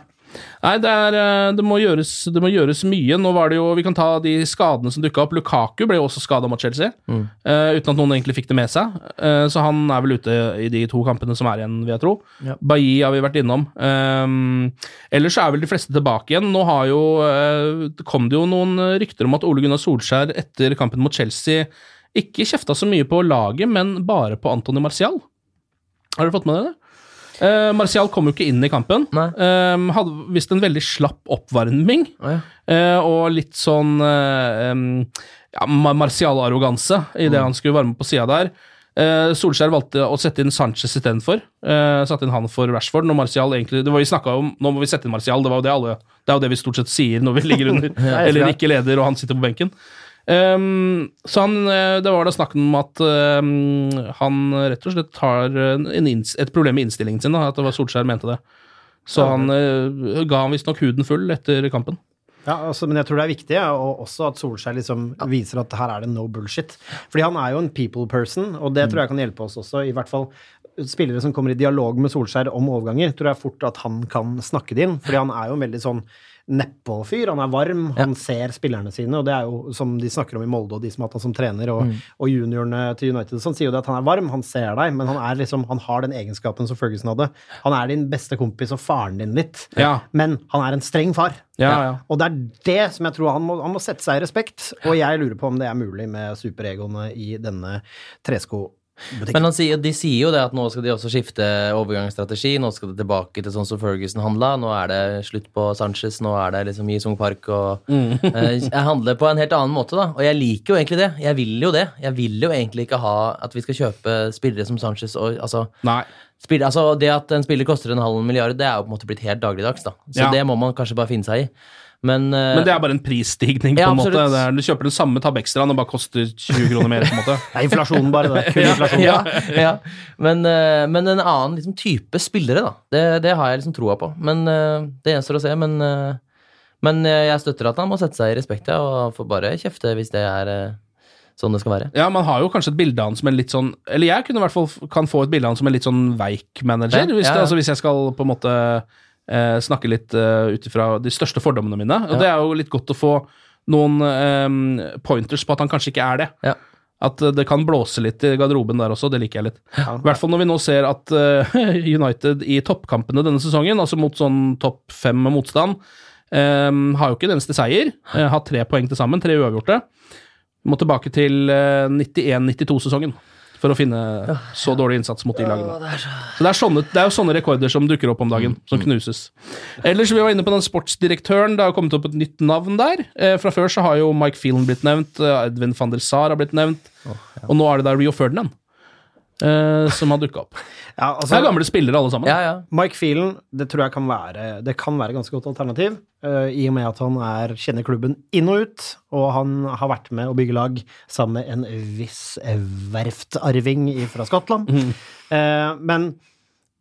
Nei, det, er, eh, det, må gjøres, det må gjøres mye. Nå var det jo, Vi kan ta de skadene som dukka opp. Lukaku ble jo også skada mot Chelsea, eh, uten at noen egentlig fikk det med seg. Uh, så han er vel ute i de to kampene som er igjen, vil jeg tro. Ja. Bailly har vi vært innom. Um, ellers er vel de fleste tilbake igjen. Nå har jo, uh, kom det jo noen rykter om at Ole Gunnar Solskjær etter kampen mot Chelsea ikke kjefta så mye på laget, men bare på Antony Martial. Har dere fått med dere det? Uh, Martial kom jo ikke inn i kampen. Um, hadde visst en veldig slapp oppvarming, Oh, ja. uh, og litt sånn uh, um, ja, ma- Martial-arroganse i det han skulle varme på sida der. Uh, Solskjær valgte å sette inn Sanchez istedenfor. Uh, satte inn han for Rashford. Når Martial egentlig, det var vi om, Nå må vi sette inn Martial, det, var jo det, alle, det er jo det vi stort sett sier når vi ligger under. eller ikke leder, og han sitter på benken. Um, så han, eh, det var da snakk om at um, han rett og slett har et problem med innstillingen sin. Da, at det var Solskjær mente det. Så han uh, ga han visstnok huden full etter kampen. Ja, altså, men jeg tror det er viktig, ja, og også at Solskjær liksom viser at her er det no bullshit. Fordi han er jo en people person, og det tror jeg kan hjelpe oss også. I hvert fall spillere som kommer i dialog med Solskjær om overganger, tror jeg fort at han kan snakke det inn. Fordi han er jo en veldig sånn nedpå-fyr. Han er varm, han ser spillerne sine, og det er jo som de snakker om i Molde, og de som har hatt han som trener, og, og juniorene til United, sånn sier jo det at han er varm, han ser deg, men han er liksom, han har den egenskapen som Ferguson hadde. Han er din beste kompis og faren din litt, Ja. men han er en streng far. Ja, ja. Og det er det som jeg tror han må, han må sette seg i respekt, og jeg lurer på om det er mulig med superegoene i denne treskobutikken. Men sier, de sier jo det at nå skal de også skifte overgangsstrategi. Nå skal det tilbake til sånn som Ferguson handla. Nå er det slutt på Sanchez, nå er det liksom i Sung Park og mm. Jeg handler på en helt annen måte, da. Og jeg liker jo egentlig det. Jeg vil jo det. Jeg vil jo egentlig ikke ha at vi skal kjøpe spillere som Sanchez og altså. Spiller, altså Det at en spiller koster en halv milliard, det er jo på en måte blitt helt dagligdags. da Så Ja. det må man kanskje bare finne seg i. Men, eh, Men det er bare en prisstigning, på Ja, en måte. Det er, du kjøper den samme Tab Extra, den bare koster 20 kroner mer. på en måte. Det er inflasjonen, bare. det. Kun inflasjon. ja, ja. Men, eh, men en annen liksom, type spillere, da. Det, det har jeg liksom troa på. Men eh, Det gjenstår å se. Men, eh, men eh, jeg støtter at han må sette seg i respekt, ja, og får bare kjefte hvis det er eh, sånn det skal være. Ja, man har jo kanskje et bilde av han som en litt sånn Eller jeg kunne i hvert fall kan få et bilde av han som en litt sånn veik manager. Ja, hvis, ja, det, altså, hvis jeg skal på en måte eh, snakke litt eh, ut ifra de største fordommene mine. Og Ja. det er jo litt godt å få noen eh, pointers på at han kanskje ikke er det. Ja. At eh, det kan blåse litt i garderoben der også, det liker jeg litt. I hvert fall når vi nå ser at uh, United i toppkampene denne sesongen, altså mot sånn topp fem motstand, um, har jo ikke den eneste seier. Uh, har tre poeng til sammen, tre uavgjorte. Vi må tilbake til uh, 91-92-sesongen. For å finne så dårlig innsats mot de lagene. Så det er, sånne, det er jo sånne rekorder som dukker opp om dagen, som knuses. Ellers, vi var inne på den sportsdirektøren. Det har kommet opp et nytt navn der. Eh, fra før så har jo Mike Phelan blitt nevnt, eh, Edwin van der Sar har blitt nevnt, og nå er det der Rio Ferdinand eh, som har dukka opp. Ja, Det er gamle spillere, alle sammen. Ja, ja. Mike Phelan, det tror jeg kan være Det kan være ganske godt alternativ, uh, i og med at han er, kjenner klubben inn og ut, og han har vært med å bygge lag sammen med en viss verftarving fra Skottland. Eh, men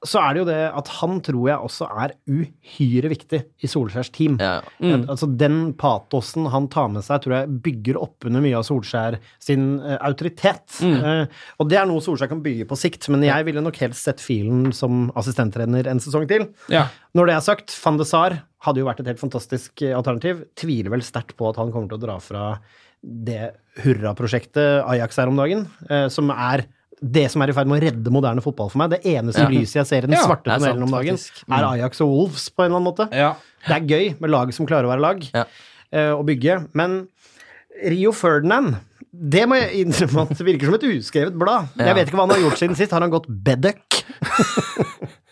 så er det jo det at han tror jeg også er uhyre viktig i Solskjærs team. Ja. Mm. Altså Den patosen han tar med seg, tror jeg bygger opp under mye av Solskjær sin uh, autoritet. Eh, og det er noe Solskjær kan bygge på sikt, men jeg ville nok helst sett filen som assistenttrener en sesong til. Ja. Når det er sagt, van de Sar hadde jo vært et helt fantastisk eh, alternativ. Tviler vel sterkt på at han kommer til å dra fra det hurraprosjektet Ajax er om dagen, eh, som er det som er i ferd med å redde moderne fotball for meg. Det eneste Ja. lyset jeg ser i den Ja, svarte tunnelen om dagen, faktisk. er Ajax og Wolves på en eller annen måte. Ja. Det er gøy med lag som klarer å være lag Ja. eh, og bygge, men Rio Ferdinand det må jeg innrømme at det virker som et uskrevet blad. Jeg vet ikke hva han har gjort siden sist. Har han gått bedduck?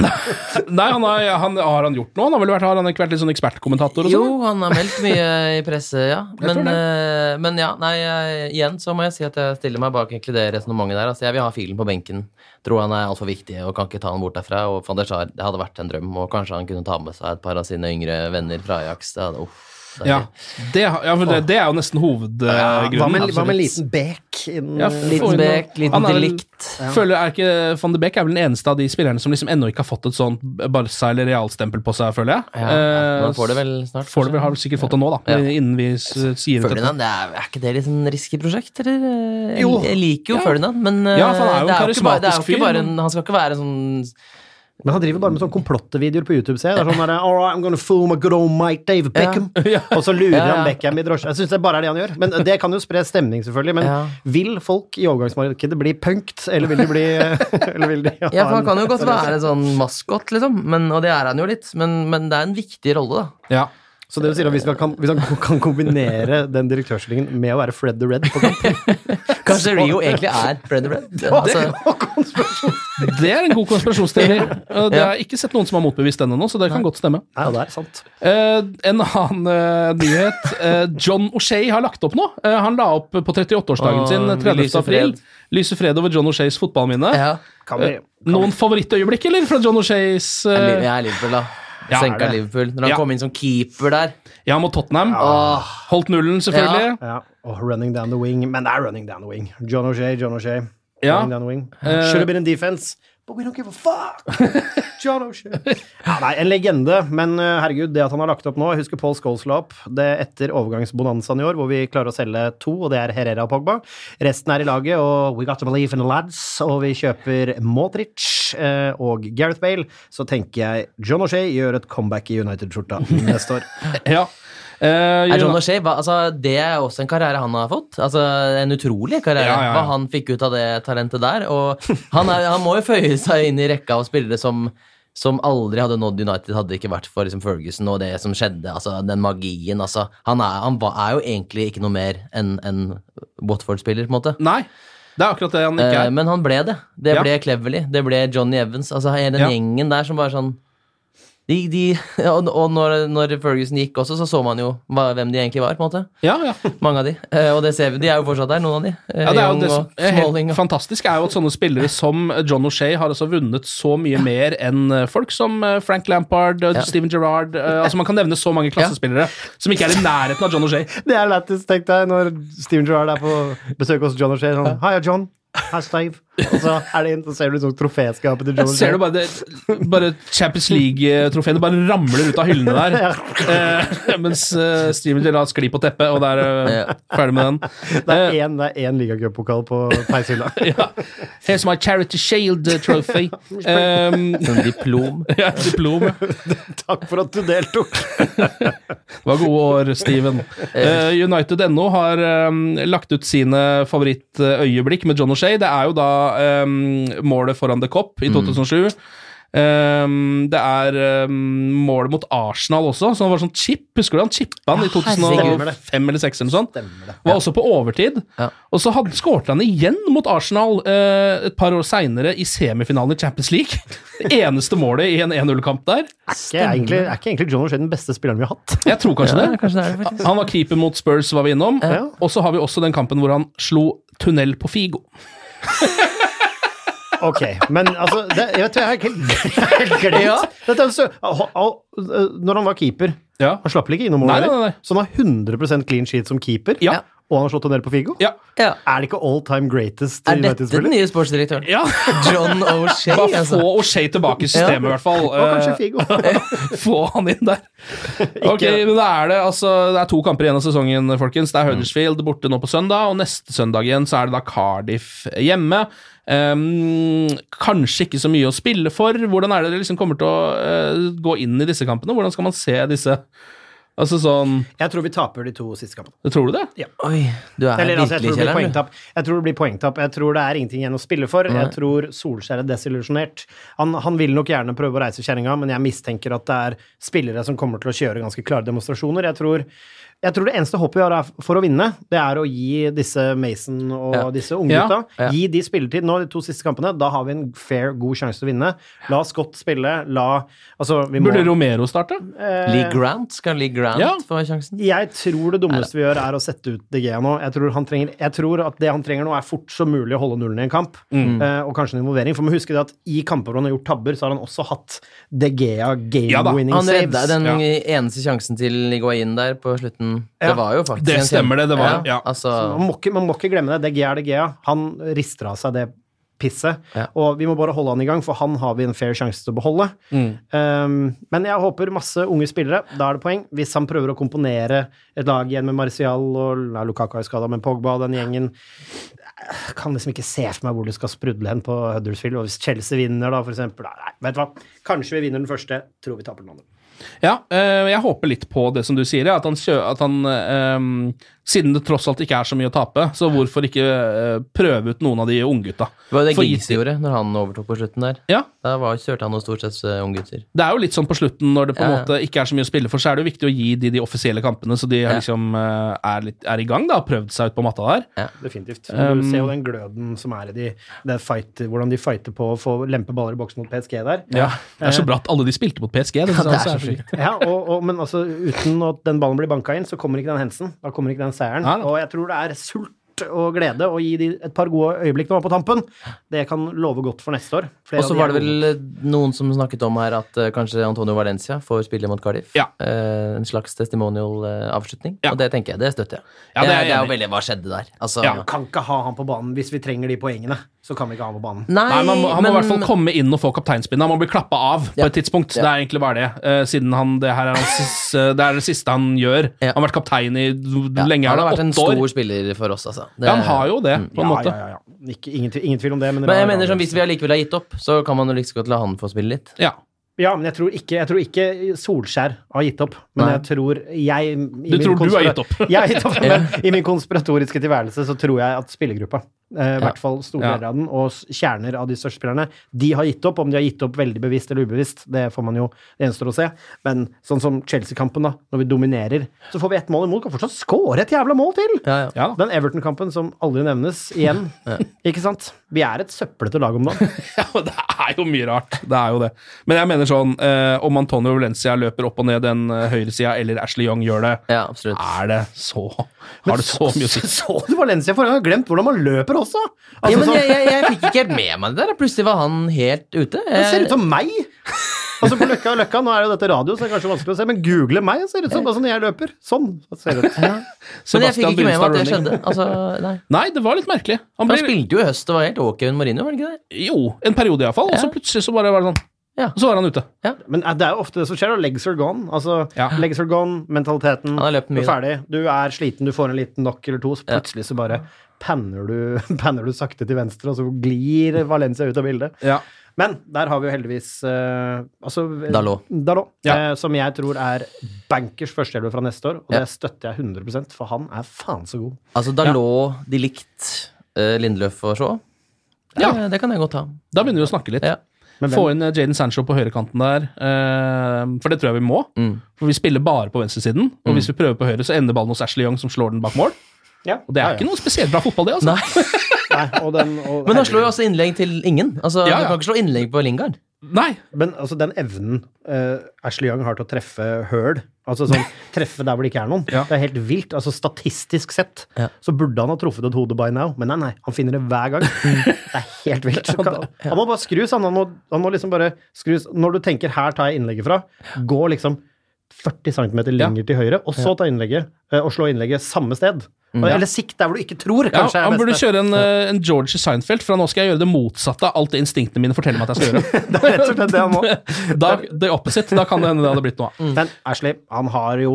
Nei, han har, han, har han gjort noe? Han har vel vært, har han ikke vært litt sånn ekspertkommentator og Jo, sånn? han har meldt mye i presse, ja. Men, eh, men ja, nei, jeg, igjen så må jeg si at jeg stiller meg bak egentlig det resonnementet der. Altså, jeg vil ha filen på benken. Tror han er altfor viktig og kan ikke ta han bort derfra. Og van der Sar, det hadde vært en drøm, og kanskje han kunne ta med seg et par av sine yngre venner fra Ajax. Det hadde, uff, Ja, det, ja, for det, det er jo nesten Hva hovedgrunnen. med, hva med en liten inn- Ja, liten- Han liten delikt. Føler er ikke Van de Beek er vel den eneste av de spillerne som liksom ennå ikke har fått et sånt Barca- eller Real-stempel på seg, føler jeg. Ja, ja. man får det vel snart. Får det vel, har vel sikkert fått det nå, da, Ja. innen vi sier det. Ferdinand, det er, er ikke det litt sånn risky prosjekt, eller? Jeg, Jo. jeg liker jo Ja. Ferdinand, men eh, Ja, for han er jo en jo ikke bare, er karismatisk fyr, ikke bare en, Han skal ikke være en sånn Men han driver bare med sånne komplottvideoer på YouTube, ser jeg. Det er sånn der, All right, I'm gonna fool my good old mate David Beckham. Ja. Og så lurer Ja, ja. han Beckham i drosje. Jeg syns det bare er det han gjør. Men det kan jo spre stemning, selvfølgelig. Men Ja. vil folk i overgangsmarkedet bli punkt, eller vil de bli eller vil de ha Ja, for han kan jo godt være en sånn maskot, liksom, men, og det er han jo litt, men, men det er en viktig rolle, da. Ja. Så det vil si at hvis, vi kan, hvis han kan kombinere den direktørstillingen med å være Fred the Red på kamp Kanskje Rio egentlig er Fred the Red? Altså, Det er en god konspirasjonsteori. Det har jeg ikke sett noen som har motbevist den ennå, så det kan godt stemme. Ja, det er sant. Eh, en annen eh, nyhet. Eh, John O'Shay har lagt opp nå. Han la opp på 38-årsdagen sin 30. lyser april. fred. Lyser fred over John O'Shays fotballminne. ja. Kan vi, Noen favorittøyeblikk, eller, fra John O'Shays Jeg jeg er Liverpool, da. Ja, Senka er det. Liverpool. Når han Ja. kom inn som keeper der. Ja, mot Tottenham. Holdt nullen, selvfølgelig. ja. Oh, running down the wing. Men det er running down the wing. John O'Shay, John O'Shay. Ja. Running down the wing. Eh, Should have been in defense. But we don't give a fuck! John O'Shea. Ja, nei, en legende, men eh, herregud, det at han har lagt opp nå Jeg husker Paul Scholes la opp det etter overgangsbonanzaen i år, hvor vi klarer å selge to, og det er Herrera og Pogba. Resten er i laget, og we got to believe in the lads, og vi kjøper Modric eh, og Gareth Bale. Så tenker jeg John O'Shea gjør et comeback i United-skjorta neste år. Ja. Er John O'Shay, altså, det er også en karriere han har fått. Altså, En utrolig karriere. Ja, ja, ja. Hva han fikk ut av det talentet der. Og han, er, han må jo føye seg inn i rekka av spillere som, som aldri hadde nådd United, hadde det ikke vært for liksom, Ferguson og det som skjedde. altså Den magien. altså Han er, han er jo egentlig ikke noe mer enn en Watford-spiller, på en måte. Nei, det er akkurat det han ikke Eh, er. men han ble det. Det ble Cleverly. Det ble Johnny Evans. Altså hele den gjengen der som bare sånn de, de, Og, og når, når Ferguson gikk også, så så man jo hva, hvem de egentlig var. på en måte Ja, ja. Mange av de. Eh, og det ser vi, de er jo fortsatt der, noen av de. Eh, Ja, det er jo det som og er helt Og, fantastisk, er jo at sånne spillere som John O'Shay har altså vunnet så mye mer enn eh, folk som Frank Lampard, Ja. Steven Gerrard Altså Man kan nevne så mange klassespillere som ikke er i nærheten av John O'Shay. Det er lættis, tenk deg, når Steven Gerrard er på besøk hos John O'Shea. Sånn, Hei, John. Hei, Steve. Og så er det inn, så ser du sånn troféskapet til John Ser du bare, det, bare Champions League-trofeene bare ramler ut av hyllene der. Eh, mens eh, Steven Gerrard sklir på teppet, og det er eh, ferdig med den. Det er én, er én ligacupokal på peishylla. Ja. Here's my Charity Shield eh, trophy. Um, sånn diplom. ja, diplom. ja. Takk for at du deltok. Det var gode år, Steven. Uh, United.no har um, lagt ut sine favorittøyeblikk med John O'Shay. Det er jo da um, målet foran The Cop i 2007. Um, det er um, målet mot Arsenal også, som var sånn chip. Husker du han chippa han i 2005 eller 2006 eller noe sånt? Det. Var også på overtid. Ja. Og så hadde- skårte han igjen mot Arsenal uh, et par år seinere i semifinalen i Champions League. Det eneste målet i en 1-0-kamp der. Er ikke, egentlig, er ikke egentlig John O'Shea den beste spilleren vi har hatt? Jeg tror kanskje Ja, det. kanskje det er det. Han var keeper mot Spurs, var vi innom. Ja. Og så har vi også den kampen hvor han slo tunnel på Figo. Ok, men altså det, Jeg vet, jeg har helt glemt Ja. Dette er så, al- al- Når han var keeper Ja. Han slapp vel ikke inn noen mål? Nei, nei, heller? nei, nei. Så han har 100% clean sheet som keeper, Ja. og han har slått tunnel på Figo? Ja. Ja. Er det ikke all time greatest Er dette den nye sportsdirektøren? ja. John O'Shea, Bare altså. få O'Shea tilbake i systemet, i hvert fall. Og kanskje Eh, Figo. Få han inn der. Ok, men da er det altså Det er to kamper igjen av sesongen, folkens. Det er Huddersfield borte nå på søndag, og neste søndag igjen så er det da Cardiff hjemme. Ehm, kanskje ikke så mye å spille for. Hvordan er det dere liksom kommer til å uh, gå inn i disse kampene? Hvordan skal man se disse Altså sånn Jeg tror vi taper de to siste kampene. Tror du det? Oi, du er Eller, altså, jeg, virkelig tror det blir kjelleren. du. jeg tror det blir poengtap. Jeg tror det er ingenting igjen å spille for. Nei. Jeg tror Solskjær er desillusjonert. Han, han vil nok gjerne prøve å reise kjerringa, men jeg mistenker at det er spillere som kommer til å kjøre ganske klare demonstrasjoner. Jeg tror, jeg tror det eneste håpet vi har er for å vinne, det er å gi disse Mason og Ja. disse unggutta Ja. Ja. Gi de spilletid nå, de to siste kampene. Da har vi en fair, god sjanse til å vinne. La Scott spille. La Altså, vi må Burde Romero starte? Lee Grant? Skal Lee Grant Ja. få sjansen? Jeg tror det dummeste vi gjør, er å sette ut De Gea nå. Jeg tror, han trenger, jeg tror at det han trenger nå, er fort som mulig å holde nullen i en kamp. Eh, og kanskje en involvering. For må husker det at i kamper hvor han har gjort tabber, så har han også hatt De Gea Ja da, game-winning Han redda den Ja. eneste sjansen til Higuain der på slutten. Ja. Det var jo faktisk Det en stemmer det, det var- ja. Altså, Man må, ikke, man må ikke glemme det. Det Gea er det Gea. Han rister av seg det pisset. Ja. Og vi må bare holde han i gang, for han har vi en fair sjanse til å beholde. Um, men jeg håper masse unge spillere. Da er det poeng. Hvis han prøver å komponere et lag igjen med Martial og nei, Lukaku er skada, men Pogba og den gjengen jeg kan liksom ikke se for meg hvor det skal sprudle hen på Huddersfield. Og hvis Chelsea vinner, da, for eksempel Nei, vet du hva. Kanskje vi vinner den første. Tror vi taper den andre. Ja, eh, jeg håper litt på det som du sier, at han, at han eh, Siden det tross alt ikke er så mye å tape, så hvorfor ikke eh, prøve ut noen av de unggutta? det var jo det For Giggs gjorde når han overtok på slutten der. Ja, Da var, kjørte han jo stort sett eh, unggutter. det er jo litt sånn på slutten, når det på en Ja, ja. måte ikke er så mye å spille for, så er det jo viktig å gi de de offisielle kampene, så de Ja. liksom eh, er, litt, er i gang, da, har prøvd seg ut på matta der. Ja. Definitivt. Um, du ser jo den gløden som er i de, det fight, hvordan de fighter på å få lempe baller i boksen mot PSG der. Ja, Det er så bra at alle de spilte mot PSG. Det, ja, det er så er så sjukt. Ja, og, og, men altså, uten at den ballen blir banka inn, så kommer ikke den hensen. Da kommer ikke den seieren. Nei. Og jeg tror det er sult og glede å gi de et par gode øyeblikk nå på tampen. Det kan love godt for neste år. Og så var det vel eh, noen som snakket om her at uh, kanskje Antonio Valencia får spille mot Cardiff. Ja. Uh, en slags testimonial-avslutning. Ja. Og det tenker jeg, det støtter jeg. Ja, det er er, det er jo veldig Hva skjedde der? Altså, Ja. Kan ikke ha han på banen hvis vi trenger de poengene. Så kan vi ikke ha han på banen. Nei, Nei, man må, Han må i hvert fall komme inn og få kapteinspinnet. Han må bli klappa av på et tidspunkt. Ja. Det er egentlig bare det. Uh, siden han, det her er, hans, sis- eh, det er det siste han gjør. Ja. Han har vært kaptein i ja, lenge. Han har vært en stor år? spiller for oss, altså. Det- Ja, han har jo det, på en Ja, måte. ja, ja, ja. Ikke, ingen, tvil- ingen tvil om det. Men, Men jeg mener sånn, hvis vi allikevel har gitt opp, så kan man jo like godt la han få spille litt. Ja. Ja, men jeg tror ikke, jeg tror ikke Solskjær har gitt opp. Men Nei. jeg tror jeg i Du min tror du har gitt opp? Jeg har gitt opp, men i min konspiratoriske tilværelse så tror jeg at spillergruppa, i Ja. hvert fall store Ja. av den, og kjerner av de største spillerne, de har gitt opp. Om de har gitt opp veldig bevisst eller ubevisst, det får man jo det gjenstår å se. Men sånn som Chelsea-kampen, da, når vi dominerer, så får vi ett mål imot, kan fortsatt score et jævla mål til! Ja, ja. Ja. Den Everton-kampen som aldri nevnes igjen. Ikke sant? Vi er et søplete lag om dagen. ja, men det er jo mye rart. Det er jo det. Men jeg mener sånn, eh, om Antonio Valencia løper opp og ned den uh, høyresida, eller Ashley Young gjør det, ja, er det så Har det så mye å si? Så du Valencia forrige gang? Glemt hvordan man løper også! Ja, Altså, men sånn- jeg, jeg, jeg fikk ikke helt med meg det der. Plutselig var han helt ute. Det ser ut som meg! Altså på Løkka og Løkka, Nå er jo dette radio, så det er kanskje vanskelig å se, men google meg, så ser det ut som altså, når jeg løper. Sånn ser det ut. Men jeg fikk ikke med meg at det skjedde. Altså, nei. Nei, det var litt merkelig. Han Han spilte jo i høst og var helt ok under Marino, var det ikke det? jo, en periode iallfall, og så plutselig så bare var det sånn. Ja. Og så var han ute. Men eh, det er jo ofte det som skjer, legs are gone. Altså, Ja. legs are gone, mentaliteten, Han har løpt du er ferdig, du er sliten, du får en liten knock eller to, så plutselig så bare panner du, panner du sakte til venstre, og så glir Valencia ut av bildet. Ja. Men der har vi jo heldigvis uh, altså, Dalot. Dalot Ja. uh, som jeg tror er bankers førstehjelper fra neste år, og Ja. det støtter jeg 100% for han er faen så god. Altså, Dalot, ja. de likt uh, Lindløf og Shaw. Ja, Ja. Det kan jeg godt ta. Da begynner vi å snakke litt. Ja. Men Få inn eh, Jaden Sancho på høyrekanten der, eh, for det tror jeg vi må. Mm. For vi spiller bare på venstresiden, og hvis vi prøver på høyre, så ender ballen hos Ashley Young, som slår den bak mål. Ja. Og det er Ja, ja. ikke noe spesielt bra fotball, det, altså. Nei. Nei, og den, og, Men han slår jo også innlegg til ingen. Altså, Ja, Du kan ikke slå innlegg på Lingard. Nei. Men altså, den evnen uh, Ashley Young har til å treffe høl, altså sånn treffe der hvor det ikke er noen, Ja. det er helt vilt. Altså Statistisk sett Ja. så burde han ha truffet et hode by now, men nei, nei, han finner det hver gang. Det er helt vilt. Så kan, han må bare skrus, han. Han må, han må liksom bare skrus Når du tenker 'her tar jeg innlegget fra', gå liksom 40 cm lenger til høyre, og så ta innlegget, eh, og slå innlegget samme sted. Eller sikt der hvor du ikke tror, kanskje. Ja, han burde kjøre en, eh, en George Seinfeld, for nå skal jeg gjøre det motsatte av alt det instinktene mine forteller meg at jeg skal gjøre. Det er rett og slett det han må. da, det opposite. Da kan det hende det hadde blitt noe av. Men Ashley, han har jo,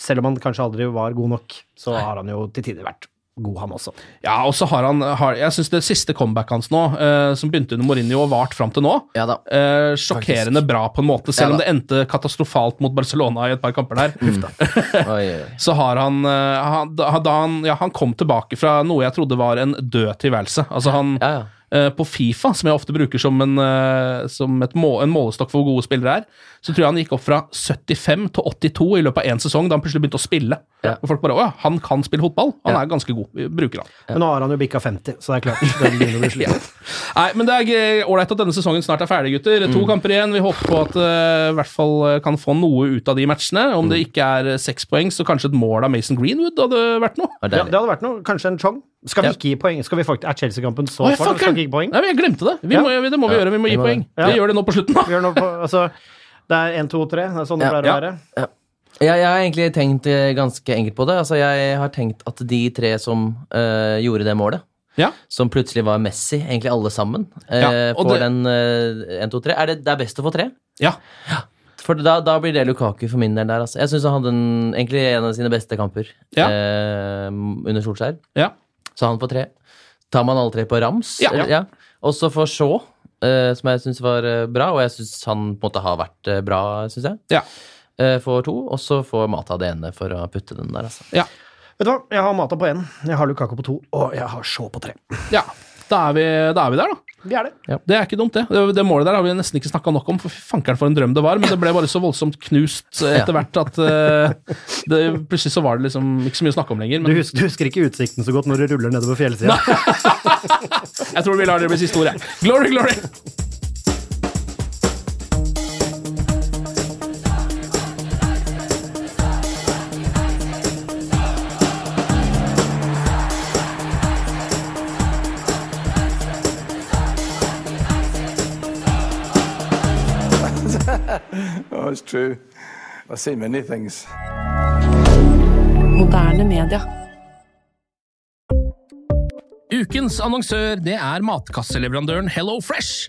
selv om han kanskje aldri var god nok, så har han jo til tider vært god, han også. Ja, og så har han har, Jeg syns det siste comebacket hans nå, eh, som begynte under Mourinho og vart fram til nå, Ja eh, sjokkerende bra på en måte, selv Ja om det endte katastrofalt mot Barcelona i et par kamper der. Mm. oi, oi. Så har han, eh, han, da, han Ja, han kom tilbake fra noe jeg trodde var en død tilværelse. Altså, han eh, På Fifa, som jeg ofte bruker som en, eh, som et må, en målestokk for hvor gode spillere er, så tror jeg han gikk opp fra 75 til 82 i løpet av én sesong, da han plutselig begynte å spille. Ja. Og folk bare Å ja, han kan spille fotball. Han Ja. er ganske god. Vi bruker han. Men nå har han jo bikka 50, så det er klart. det begynner å bli sliten. Nei, men det er ålreit at denne sesongen snart er ferdig, gutter. Mm. To kamper igjen. Vi håper på at uh, i hvert fall eh, kan få noe ut av de matchene. Om Mm. det ikke er eh, seks poeng, så kanskje et mål av Mason Greenwood hadde vært noe. Det Ja, det hadde vært noe. Kanskje en chong. Skal vi ikke gi poeng? Skal vi faktisk, er Chelsea-kampen så Oi, kort? Skal vi ikke gi poeng? Nei, men jeg glemte det. Vi Ja. må, det må vi Ja, gjøre. Vi må gi poeng. Vi gjør det nå på slutten, da. Det er 1, 2, 3. Det er sånn det Ja. pleier å Ja. være. Jeg, jeg har egentlig tenkt eh, ganske enkelt på det. Altså, jeg har tenkt at de tre som eh, gjorde det målet, Ja. som plutselig var Messi, egentlig alle sammen, eh, Ja, får det- den eh, 1, 2, 3. Er det, det er best å få tre? Ja. For da, da blir det Lukaku for min del der. Altså. Jeg syns han hadde en, egentlig en av sine beste kamper Ja. eh, under Solskjær. ja. Så han får tre. Tar man alle tre på rams? Ja. Og så får Shaw, som jeg syns var eh, bra, og jeg syns han på en måte har vært eh, bra, syns jeg. Ja. Eh, får to, og så får Mata det ene for å putte den der, altså. ja. Vet du hva? Jeg har Mata på én, jeg har Lukaku på to, og jeg har Shaw på tre. ja. Da, er vi, da er vi der, da. Vi er det. Det er ikke dumt, det. Det, det målet der har vi nesten ikke snakka nok om, for fankeren for en drøm det var. Men det ble bare så voldsomt knust eh, etter hvert at uh, det, plutselig så var det liksom ikke så mye å snakke om lenger. Du husker, du husker ikke utsikten så godt når du ruller nedover fjellsida. jeg tror vi lar det bli siste ord, jeg. Glory, glory! Oh, it's true. I've seen many things. Moderne media. Ukens annonsør det er matkasseleverandøren Hello Fresh.